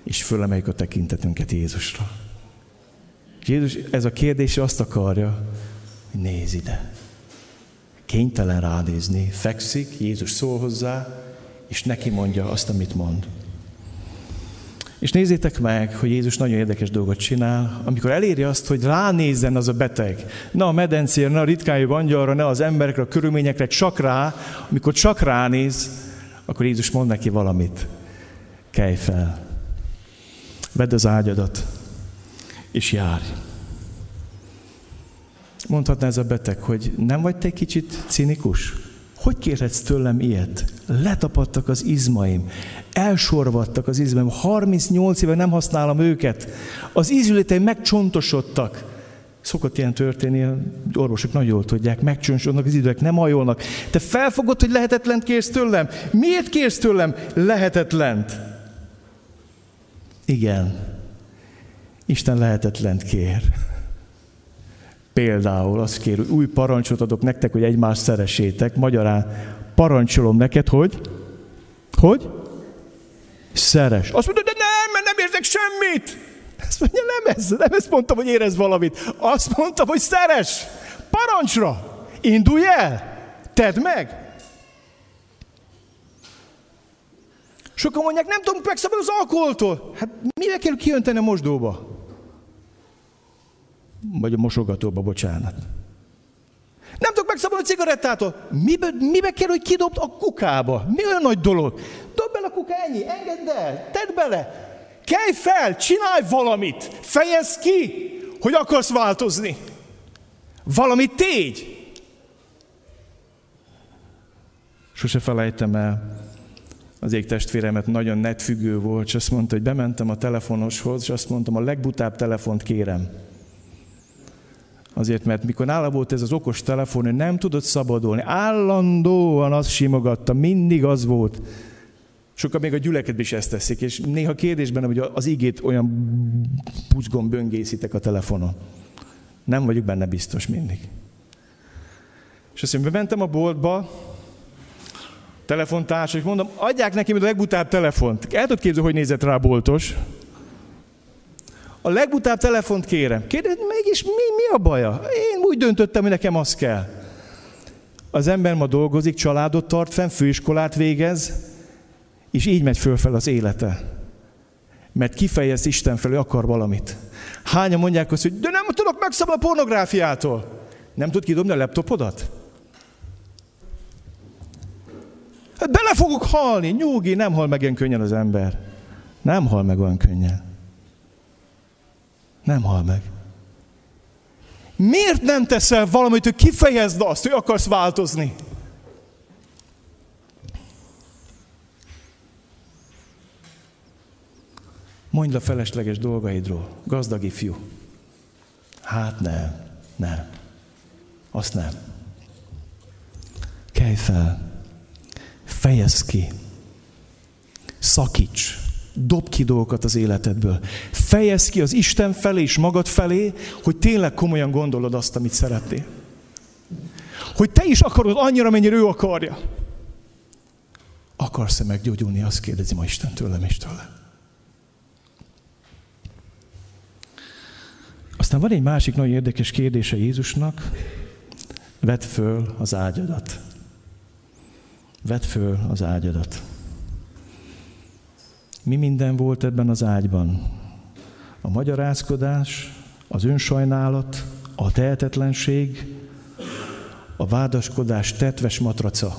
és fölemeljük a tekintetünket Jézusra. Jézus ez a kérdés azt akarja, hogy nézz ide. Kénytelen ránézni, fekszik, Jézus szól hozzá, és neki mondja azt, amit mond. És nézzétek meg, hogy Jézus nagyon érdekes dolgot csinál, amikor eléri azt, hogy ránézzen az a beteg. Ne a medencére, ne a ritkán angyalra, ne az emberekre, a körülményekre, csak rá. Amikor csak ránéz, akkor Jézus mond neki valamit. Kelj fel. Vedd az ágyadat, és járj. Mondhatná ez a beteg, hogy nem vagy te kicsit cinikus? Hogy kérhetsz tőlem ilyet? Letapadtak az izmaim, elsorvadtak az izmaim, 38 éve nem használom őket, az ízületeim megcsontosodtak. Szokott ilyen történni, orvosok nagyon jól tudják, megcsontosodnak az idők, nem hajolnak. Te felfogod, hogy lehetetlent kérsz tőlem? Miért kérsz tőlem lehetetlent? Igen, Isten lehetetlent kér. Például azt kér, hogy új parancsot adok nektek, hogy egymást szeressétek. Magyarán parancsolom neked, hogy? Hogy? Szeres. Azt mondod, de nem, mert nem érzek semmit. Azt mondja, nem ez, nem ezt mondtam, hogy érez valamit. Azt mondtam, hogy szeres. Parancsra. Indulj el. Tedd meg. Sokan mondják, nem tudom megszabadulni az alkoholtól. Hát mivel kell kijönteni a mosdóba? Vagy a mosogatóba, bocsánat. Nem tudok megszabadulni a cigarettától. Mibe, mibe kell, hogy kidobt a kukába? Mi olyan nagy dolog? Dob bele a kuka, ennyi, engedd el, tedd bele. Kelj fel, csinálj valamit, fejezd ki, hogy akarsz változni. Valamit tégy. Sose felejtem el, az ég testvéremet nagyon netfüggő volt, és azt mondta, hogy bementem a telefonoshoz, és azt mondtam, a legbutább telefont kérem. Azért, mert mikor nála volt ez az okos telefon, ő nem tudott szabadulni. Állandóan azt simogatta, mindig az volt. Sokan még a gyülekedben is ezt teszik, és néha kérdésben, hogy az igét olyan pucgon böngészitek a telefonon. Nem vagyok benne biztos mindig. És azt mondja, bementem a boltba, telefontárs, és mondom, adják neki a legbutább telefont. El tudod képzelni, hogy nézett rá a boltos? A legbutább telefont kérem. Kérdez, mégis mi, mi a baja? Én úgy döntöttem, hogy nekem az kell. Az ember ma dolgozik, családot tart fenn, főiskolát végez, és így megy fölfel az élete. Mert kifejez Isten felé, akar valamit. Hányan mondják azt, hogy de nem tudok megszabadulni a pornográfiától. Nem tud kidobni a laptopodat? Hát bele fogok halni, nyugi, nem hal meg ilyen könnyen az ember. Nem hal meg olyan könnyen. Nem hal meg. Miért nem teszel valamit, hogy kifejezd azt, hogy akarsz változni? Mondj a felesleges dolgaidról, gazdag ifjú. Hát nem, nem. Azt nem. Kelj fel. Fejezd ki. Szakíts. Dob ki dolgokat az életedből. Fejezd ki az Isten felé és magad felé, hogy tényleg komolyan gondolod azt, amit szeretnél. Hogy te is akarod annyira, mennyire ő akarja. Akarsz-e meggyógyulni? Azt kérdezi ma Isten tőlem és tőlem. Aztán van egy másik nagyon érdekes kérdése Jézusnak. Vedd föl az ágyadat. Vedd föl az ágyadat. Mi minden volt ebben az ágyban? A magyarázkodás, az önsajnálat, a tehetetlenség, a vádaskodás tetves matraca.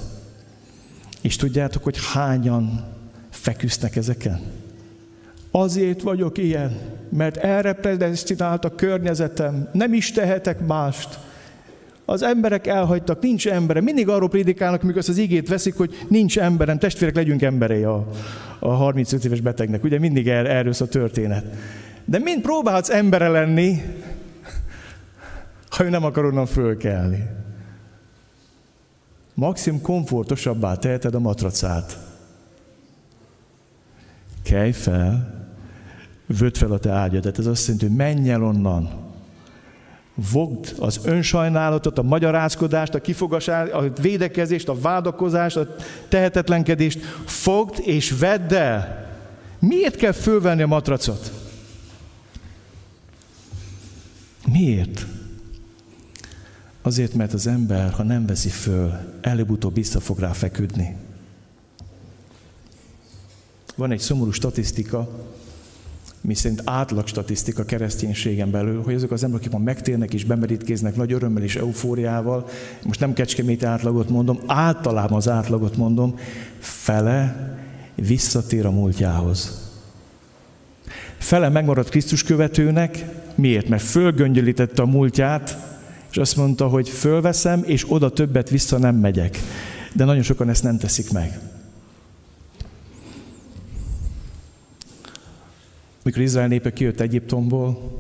És tudjátok, hogy hányan feküsznek ezeken? Azért vagyok ilyen, mert erre predestinált a környezetem, nem is tehetek mást. Az emberek elhagytak, nincs emberem. Mindig arról prédikálnak, amikor az igét veszik, hogy nincs emberem, testvérek, legyünk emberei a, a 35 éves betegnek. Ugye mindig er, erről a történet. De mind próbálhatsz embere lenni, ha ő nem akar onnan fölkelni. Maximum komfortosabbá teheted a matracát. Kelj fel, vöd fel a te ágyadat. Ez azt jelenti, hogy menj el onnan. Vogd az önsajnálatot, a magyarázkodást, a kifogasást, a védekezést, a vádakozást, a tehetetlenkedést. Fogd és vedd el. Miért kell fölvenni a matracot? Miért? Azért, mert az ember, ha nem veszi föl, előbb-utóbb vissza fog rá feküdni. Van egy szomorú statisztika, mi szerint átlag statisztika kereszténységen belül, hogy azok az emberek, akik ma megtérnek és bemerítkéznek nagy örömmel és eufóriával, most nem kecskemét átlagot mondom, általában az átlagot mondom, fele visszatér a múltjához. Fele megmaradt Krisztus követőnek, miért? Mert fölgöngyölítette a múltját, és azt mondta, hogy fölveszem, és oda többet vissza nem megyek. De nagyon sokan ezt nem teszik meg. Mikor Izrael népe kijött Egyiptomból,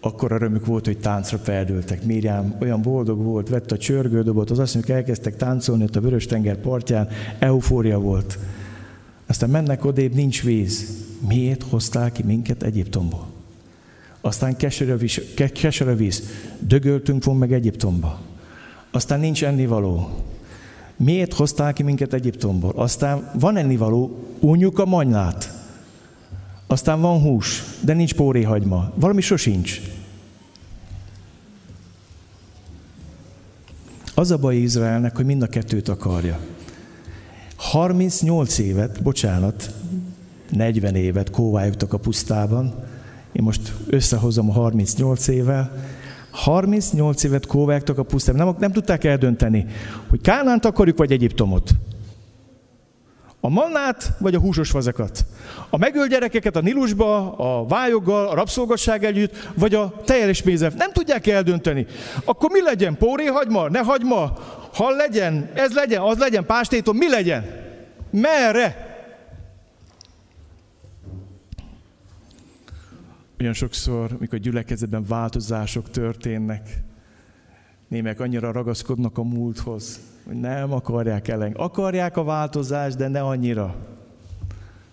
akkor örömük volt, hogy táncra feldültek. Miriam olyan boldog volt, vett a csörgődobot, az asszonyok elkezdtek táncolni ott a vörös tenger partján, eufória volt. Aztán mennek odébb, nincs víz. Miért hozták ki minket Egyiptomból? Aztán keserű víz, keserű víz. Dögöltünk von meg Egyiptomba. Aztán nincs ennivaló. Miért hozták ki minket Egyiptomból? Aztán van ennivaló, unjuk a manylát. Aztán van hús, de nincs póréhagyma. Valami sosincs. Az a baj Izraelnek, hogy mind a kettőt akarja. 38 évet, bocsánat, 40 évet kóvályogtak a pusztában, Én most összehozom a 38 évvel. 38 évet kóvágtak a pusztában. Nem, nem tudták eldönteni, hogy Kánánt akarjuk, vagy Egyiptomot. A mannát, vagy a húsos vazakat. A megölt gyerekeket a Nilusba, a vályoggal, a rabszolgasság együtt, vagy a teljes mézet. Nem tudják eldönteni. Akkor mi legyen? Póré hagyma? Ne hagyma? Hal legyen? Ez legyen? Az legyen? Pástétom? Mi legyen? Merre? Olyan sokszor, mikor gyülekezetben változások történnek, némek annyira ragaszkodnak a múlthoz, hogy nem akarják ellen. Akarják a változást, de ne annyira.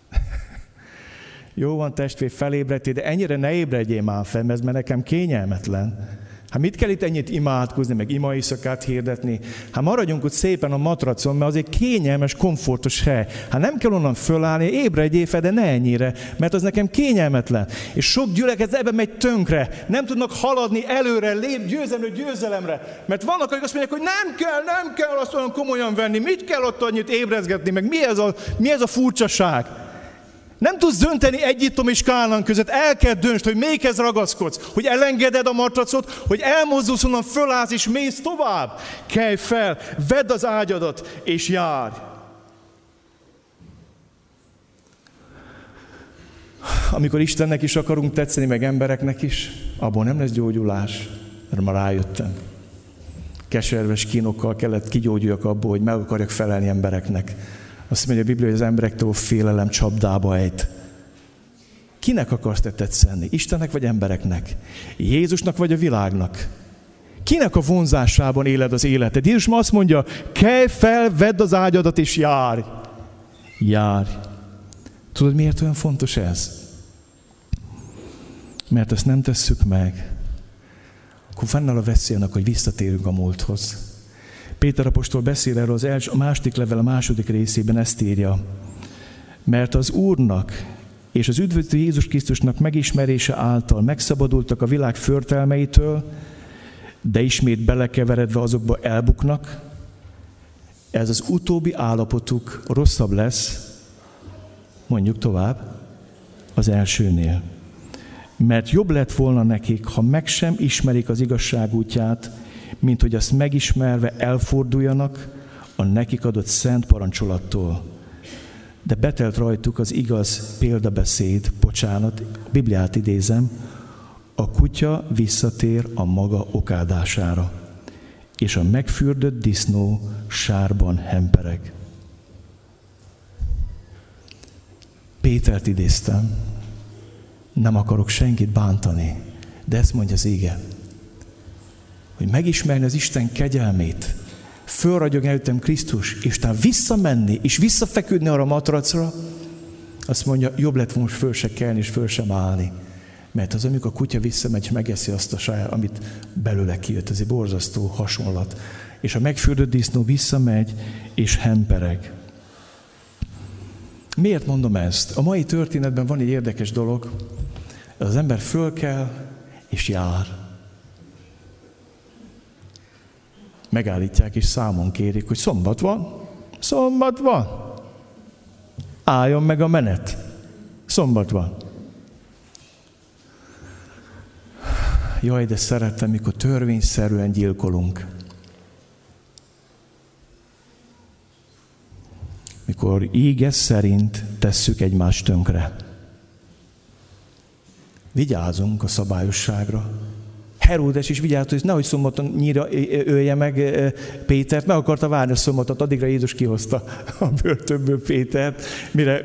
Jó van testvér, felébredtél, de ennyire ne ébredjél már fel, mert nekem kényelmetlen. Hát mit kell itt ennyit imádkozni, meg imaiszakát hirdetni? Hát maradjunk ott szépen a matracon, mert az egy kényelmes, komfortos hely. Hát nem kell onnan fölállni, ébredjél fel, de ne ennyire, mert az nekem kényelmetlen. És sok gyüleket ebben megy tönkre. Nem tudnak haladni előre, lép győzelemre, győzelemre. Mert vannak, akik azt mondják, hogy nem kell, nem kell azt olyan komolyan venni. Mit kell ott annyit ébrezgetni, meg mi ez a, mi ez a furcsaság? Nem tudsz dönteni Egyiptom és Kánán között, el kell döntsd, hogy melyikhez ragaszkodsz, hogy elengeded a matracot, hogy elmozdulsz onnan, fölállsz és mész tovább. Kelj fel, vedd az ágyadat és járj. Amikor Istennek is akarunk tetszeni, meg embereknek is, abból nem lesz gyógyulás, mert ma rájöttem. Keserves kínokkal kellett kigyógyuljak abból, hogy meg akarjak felelni embereknek azt mondja a Biblia, hogy az emberektől félelem csapdába ejt. Kinek akarsz te tetszeni? Istennek vagy embereknek? Jézusnak vagy a világnak? Kinek a vonzásában éled az életed? Jézus ma azt mondja, kelj fel, vedd az ágyadat és járj. Járj. Tudod, miért olyan fontos ez? Mert ezt nem tesszük meg, akkor fennáll a veszélynek, hogy visszatérünk a múlthoz. Péter apostol beszél erről az első, a második level a második részében ezt írja. Mert az Úrnak és az üdvözlő Jézus Krisztusnak megismerése által megszabadultak a világ förtelmeitől, de ismét belekeveredve azokba elbuknak, ez az utóbbi állapotuk rosszabb lesz, mondjuk tovább, az elsőnél. Mert jobb lett volna nekik, ha meg sem ismerik az igazság útját, mint hogy azt megismerve elforduljanak a nekik adott szent parancsolattól. De betelt rajtuk az igaz példabeszéd, bocsánat, a Bibliát idézem, a kutya visszatér a maga okádására, és a megfürdött disznó sárban hempereg. Pétert idéztem, nem akarok senkit bántani, de ezt mondja az ége hogy megismerni az Isten kegyelmét, fölragyog előttem Krisztus, és utána visszamenni, és visszafeküdni arra a matracra, azt mondja, jobb lett volna föl se kelni, és föl sem állni. Mert az, amikor a kutya visszamegy, megeszi azt a saját, amit belőle kijött, ez egy borzasztó hasonlat. És a megfürdött disznó visszamegy, és hempereg. Miért mondom ezt? A mai történetben van egy érdekes dolog. Az ember föl kell, és jár. Megállítják és számon kérik, hogy szombat van, szombat van. Álljon meg a menet. Szombat van. Jaj, de szeretem, mikor törvényszerűen gyilkolunk. Mikor íges szerint tesszük egymást tönkre. Vigyázunk a szabályosságra, Heródes is vigyázott, hogy nehogy szombaton nyíra ölje meg Pétert, meg akarta várni a szombatot, addigra Jézus kihozta a börtönből Pétert, mire,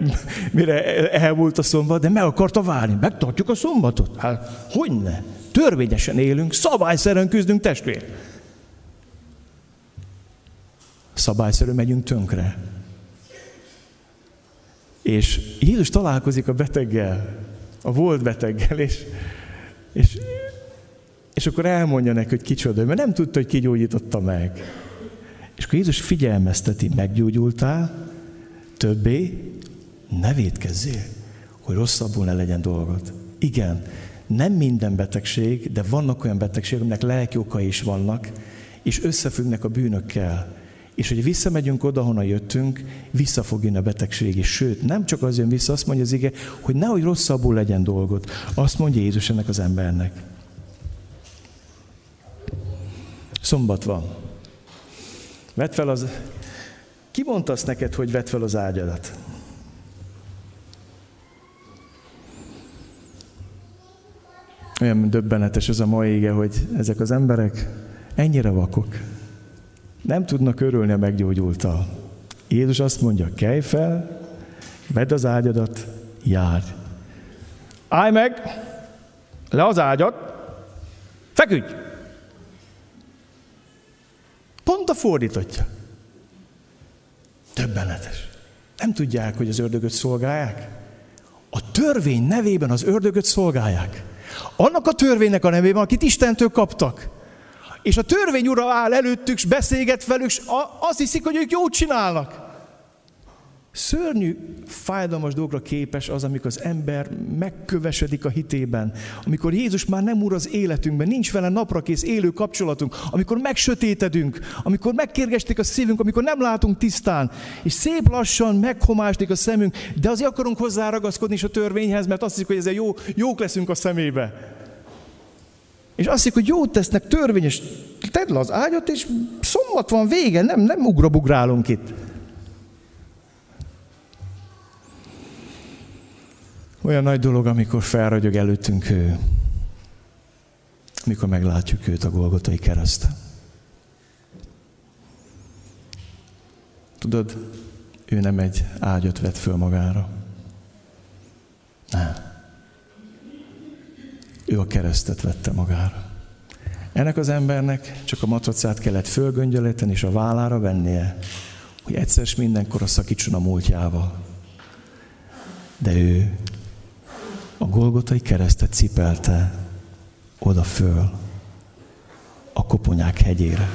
mire elmúlt a szombat, de meg akarta várni. Megtartjuk a szombatot? Hát, hogy ne? Törvényesen élünk, szabályszerűen küzdünk testvér. Szabályszerűen megyünk tönkre. És Jézus találkozik a beteggel, a volt beteggel, és, és és akkor elmondja neki, hogy kicsoda, mert nem tudta, hogy kigyógyította meg. És akkor Jézus figyelmezteti, meggyógyultál, többé ne védkezzél, hogy rosszabbul ne legyen dolgod. Igen, nem minden betegség, de vannak olyan betegségek, aminek lelki okai is vannak, és összefüggnek a bűnökkel. És hogy visszamegyünk oda, honnan jöttünk, vissza fog jönni a betegség is. Sőt, nem csak az jön vissza, azt mondja az ige, hogy nehogy rosszabbul legyen dolgot. Azt mondja Jézus ennek az embernek. Szombat van. Vedd fel az... Ki mondta azt neked, hogy vedd fel az ágyadat? Olyan döbbenetes ez a mai ége, hogy ezek az emberek ennyire vakok. Nem tudnak örülni a meggyógyultal. Jézus azt mondja, kelj fel, vedd az ágyadat, járj. Állj meg, le az ágyat, feküdj! Pont a fordítottja. Többenetes. Nem tudják, hogy az ördögöt szolgálják? A törvény nevében az ördögöt szolgálják. Annak a törvénynek a nevében, akit Istentől kaptak. És a törvény ura áll előttük, és beszélget velük, és azt hiszik, hogy ők jót csinálnak. Szörnyű, fájdalmas dolgra képes az, amikor az ember megkövesedik a hitében, amikor Jézus már nem úr az életünkben, nincs vele naprakész élő kapcsolatunk, amikor megsötétedünk, amikor megkérgestik a szívünk, amikor nem látunk tisztán, és szép lassan meghomástik a szemünk, de azért akarunk hozzá ragaszkodni is a törvényhez, mert azt hiszik, hogy ezzel jó, jók leszünk a szemébe. És azt hiszik, hogy jót tesznek törvényes, tedd le az ágyat, és szombat van vége, nem, nem ugrabugrálunk itt. Olyan nagy dolog, amikor felragyog előttünk ő, amikor meglátjuk őt a Golgotai kereszten. Tudod, ő nem egy ágyat vett föl magára. Nem. Ő a keresztet vette magára. Ennek az embernek csak a matracát kellett fölgöngyölíteni és a vállára vennie, hogy egyszer és mindenkor a szakítson a múltjával. De ő a Golgotai keresztet cipelte oda föl a koponyák hegyére.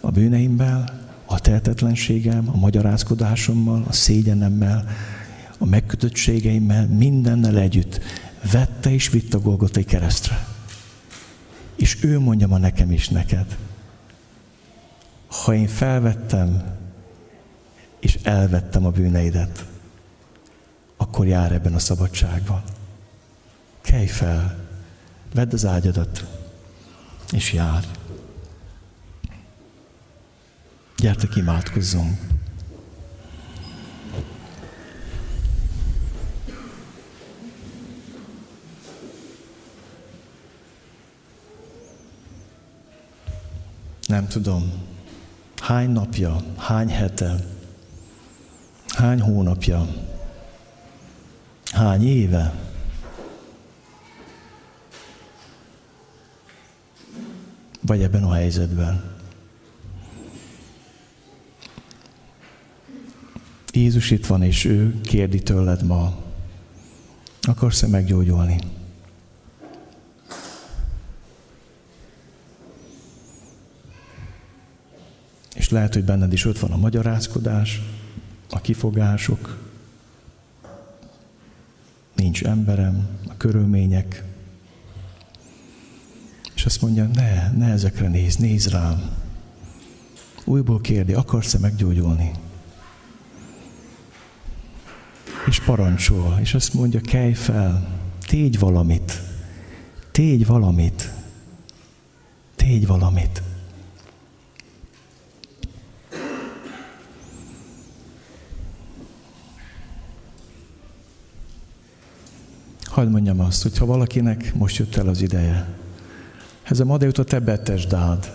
A bűneimmel, a tehetetlenségem, a magyarázkodásommal, a szégyenemmel, a megkötöttségeimmel, mindennel együtt vette és vitt a Golgotai keresztre. És ő mondja ma nekem is neked, ha én felvettem és elvettem a bűneidet, akkor jár ebben a szabadságban. Kelj fel, vedd az ágyadat, és jár. Gyertek, imádkozzunk. Nem tudom, hány napja, hány hete, hány hónapja, hány éve, vagy ebben a helyzetben. Jézus itt van, és ő kérdi tőled ma, akarsz-e meggyógyulni? És lehet, hogy benned is ott van a magyarázkodás, a kifogások, nincs emberem, a körülmények, azt mondja, ne, ne ezekre nézz, nézz rám. Újból kérdi, akarsz-e meggyógyulni? És parancsol, és azt mondja, kelj fel, tégy valamit, tégy valamit, tégy valamit. Hadd mondjam azt, hogy ha valakinek most jött el az ideje, ez a ma a te betesdád.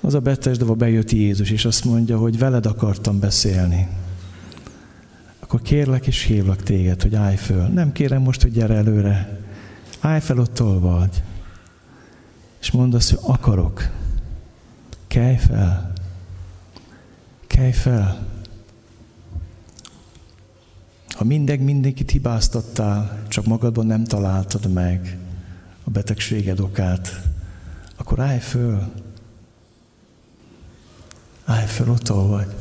Az a betesdava bejött Jézus, és azt mondja, hogy veled akartam beszélni. Akkor kérlek és hívlak téged, hogy állj föl. Nem kérem most, hogy gyere előre. Állj fel, ott vagy. És mondd azt, hogy akarok. Kelj fel. Kelj fel. Ha mindegy mindenkit hibáztattál, csak magadban nem találtad meg, a betegséged okát, akkor állj föl. Állj föl, ott vagy.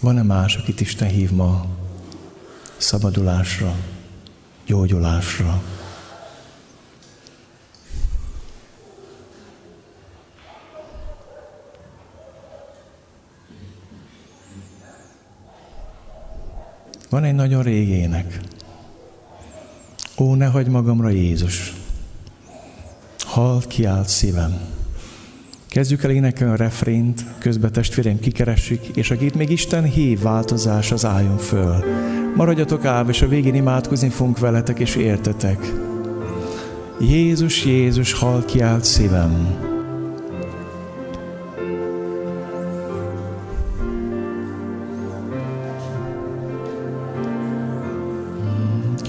Van-e más, akit Isten hív ma szabadulásra, gyógyulásra? Van egy nagyon régi ének. Ó, ne hagyd magamra Jézus. Halt, kiált szívem. Kezdjük el énekelni a refrént, közben testvérem kikeressük, és akit még Isten hív változás, az álljon föl. Maradjatok állva, és a végén imádkozni fogunk veletek, és értetek. Jézus, Jézus, hal kiált szívem.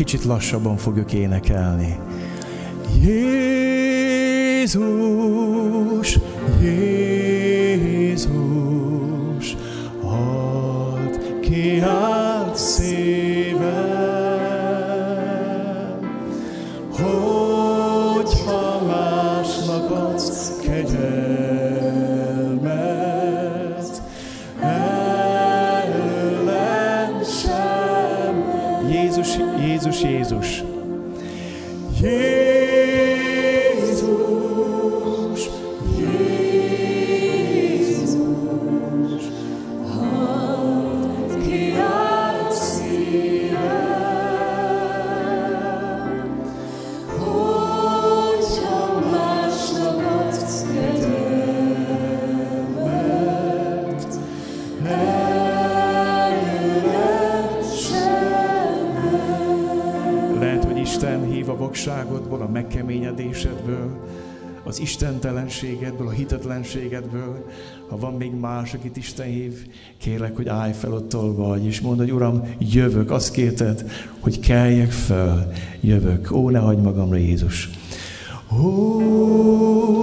Kicsit lassabban fogjuk énekelni. Jézus, Jézus, hadd kiált szívem, az istentelenségedből, a hitetlenségedből. Ha van még más, akit Isten hív, kérlek, hogy állj fel ott, vagy, és mondd, hogy Uram, jövök. Azt kérted, hogy keljek fel, jövök. Ó, ne hagyd magamra, Jézus. Ó,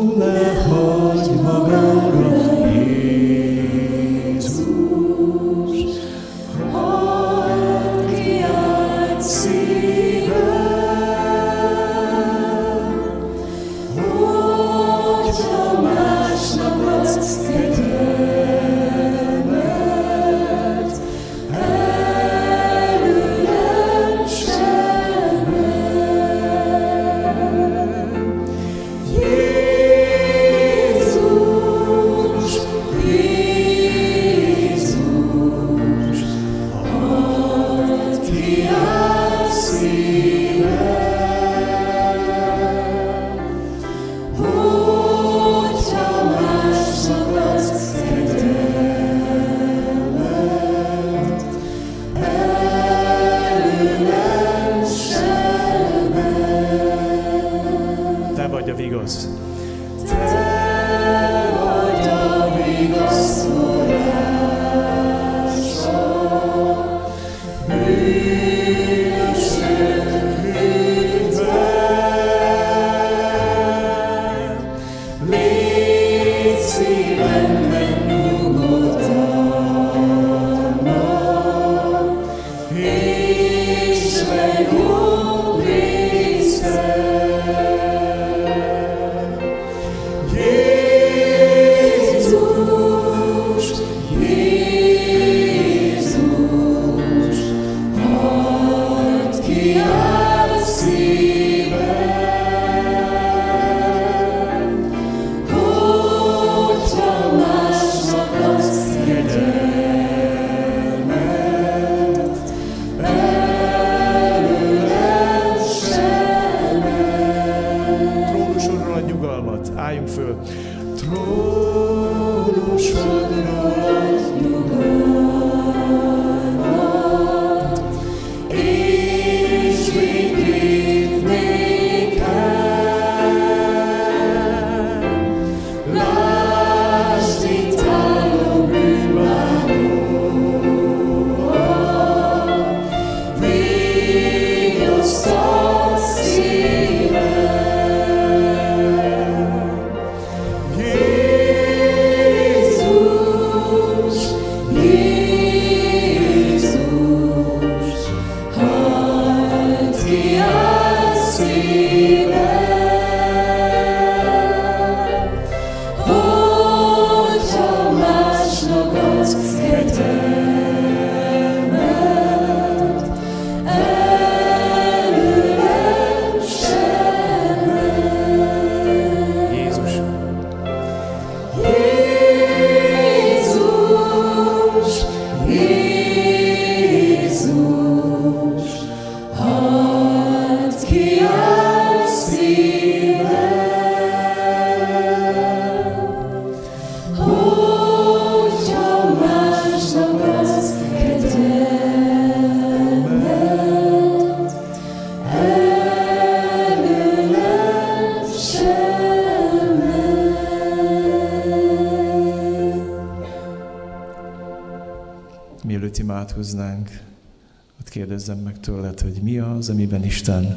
az, amiben Isten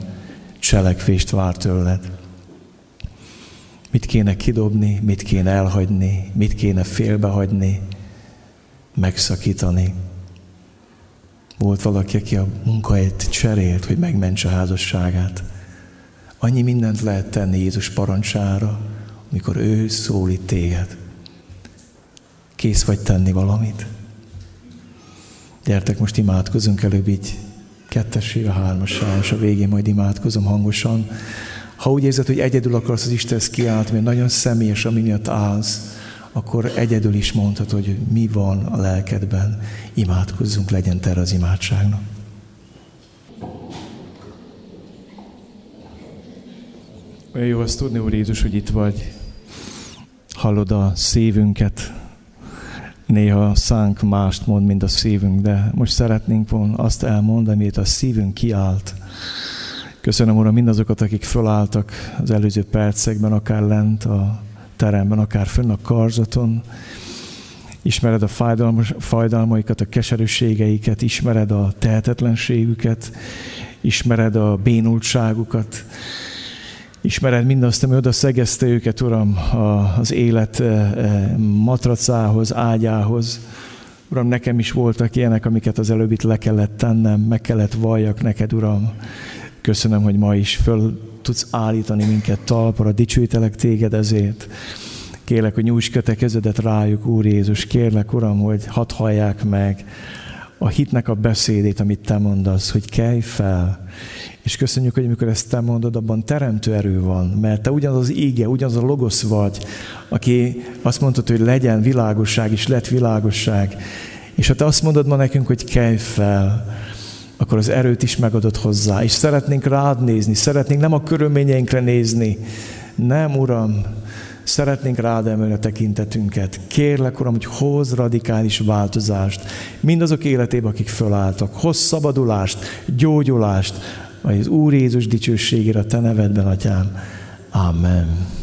cselekvést vár tőled. Mit kéne kidobni, mit kéne elhagyni, mit kéne félbehagyni, megszakítani. Volt valaki, aki a munkahelyet cserélt, hogy megmentse a házasságát. Annyi mindent lehet tenni Jézus parancsára, amikor ő szólít téged. Kész vagy tenni valamit? Gyertek, most imádkozunk előbb így kettesére, hármasra, és a végén majd imádkozom hangosan. Ha úgy érzed, hogy egyedül akarsz az Istenhez kiállt, mert nagyon személyes, ami miatt állsz, akkor egyedül is mondhatod, hogy mi van a lelkedben. Imádkozzunk, legyen terre az imádságnak. Olyan jó azt tudni, Úr Jézus, hogy itt vagy. Hallod a szívünket. Néha szánk mást mond, mint a szívünk, de most szeretnénk volna azt elmondani, amit a szívünk kiállt. Köszönöm, Uram, mindazokat, akik fölálltak az előző percekben, akár lent a teremben, akár fönn a karzaton. Ismered a fájdalmas, fájdalmaikat, a keserűségeiket, ismered a tehetetlenségüket, ismered a bénultságukat, Ismered mindazt, ami oda szegezte őket, Uram, az élet eh, eh, matracához, ágyához. Uram, nekem is voltak ilyenek, amiket az előbb itt le kellett tennem, meg kellett valljak neked, Uram. Köszönöm, hogy ma is föl tudsz állítani minket talpra, dicsőítelek téged ezért. Kérlek, hogy nyújts köte kezedet rájuk, Úr Jézus. Kérlek, Uram, hogy hadd hallják meg a hitnek a beszédét, amit Te mondasz, hogy kelj fel, és köszönjük, hogy amikor ezt te mondod, abban teremtő erő van, mert te ugyanaz az íge, ugyanaz a logosz vagy, aki azt mondtad, hogy legyen világosság, és lett világosság. És ha te azt mondod ma nekünk, hogy kelj fel, akkor az erőt is megadod hozzá. És szeretnénk rád nézni, szeretnénk nem a körülményeinkre nézni. Nem, Uram, szeretnénk rád emelni a tekintetünket. Kérlek, Uram, hogy hoz radikális változást mindazok életében, akik fölálltak. Hoz szabadulást, gyógyulást, az Úr Jézus dicsőségére a Te nevedben, Atyám. Amen.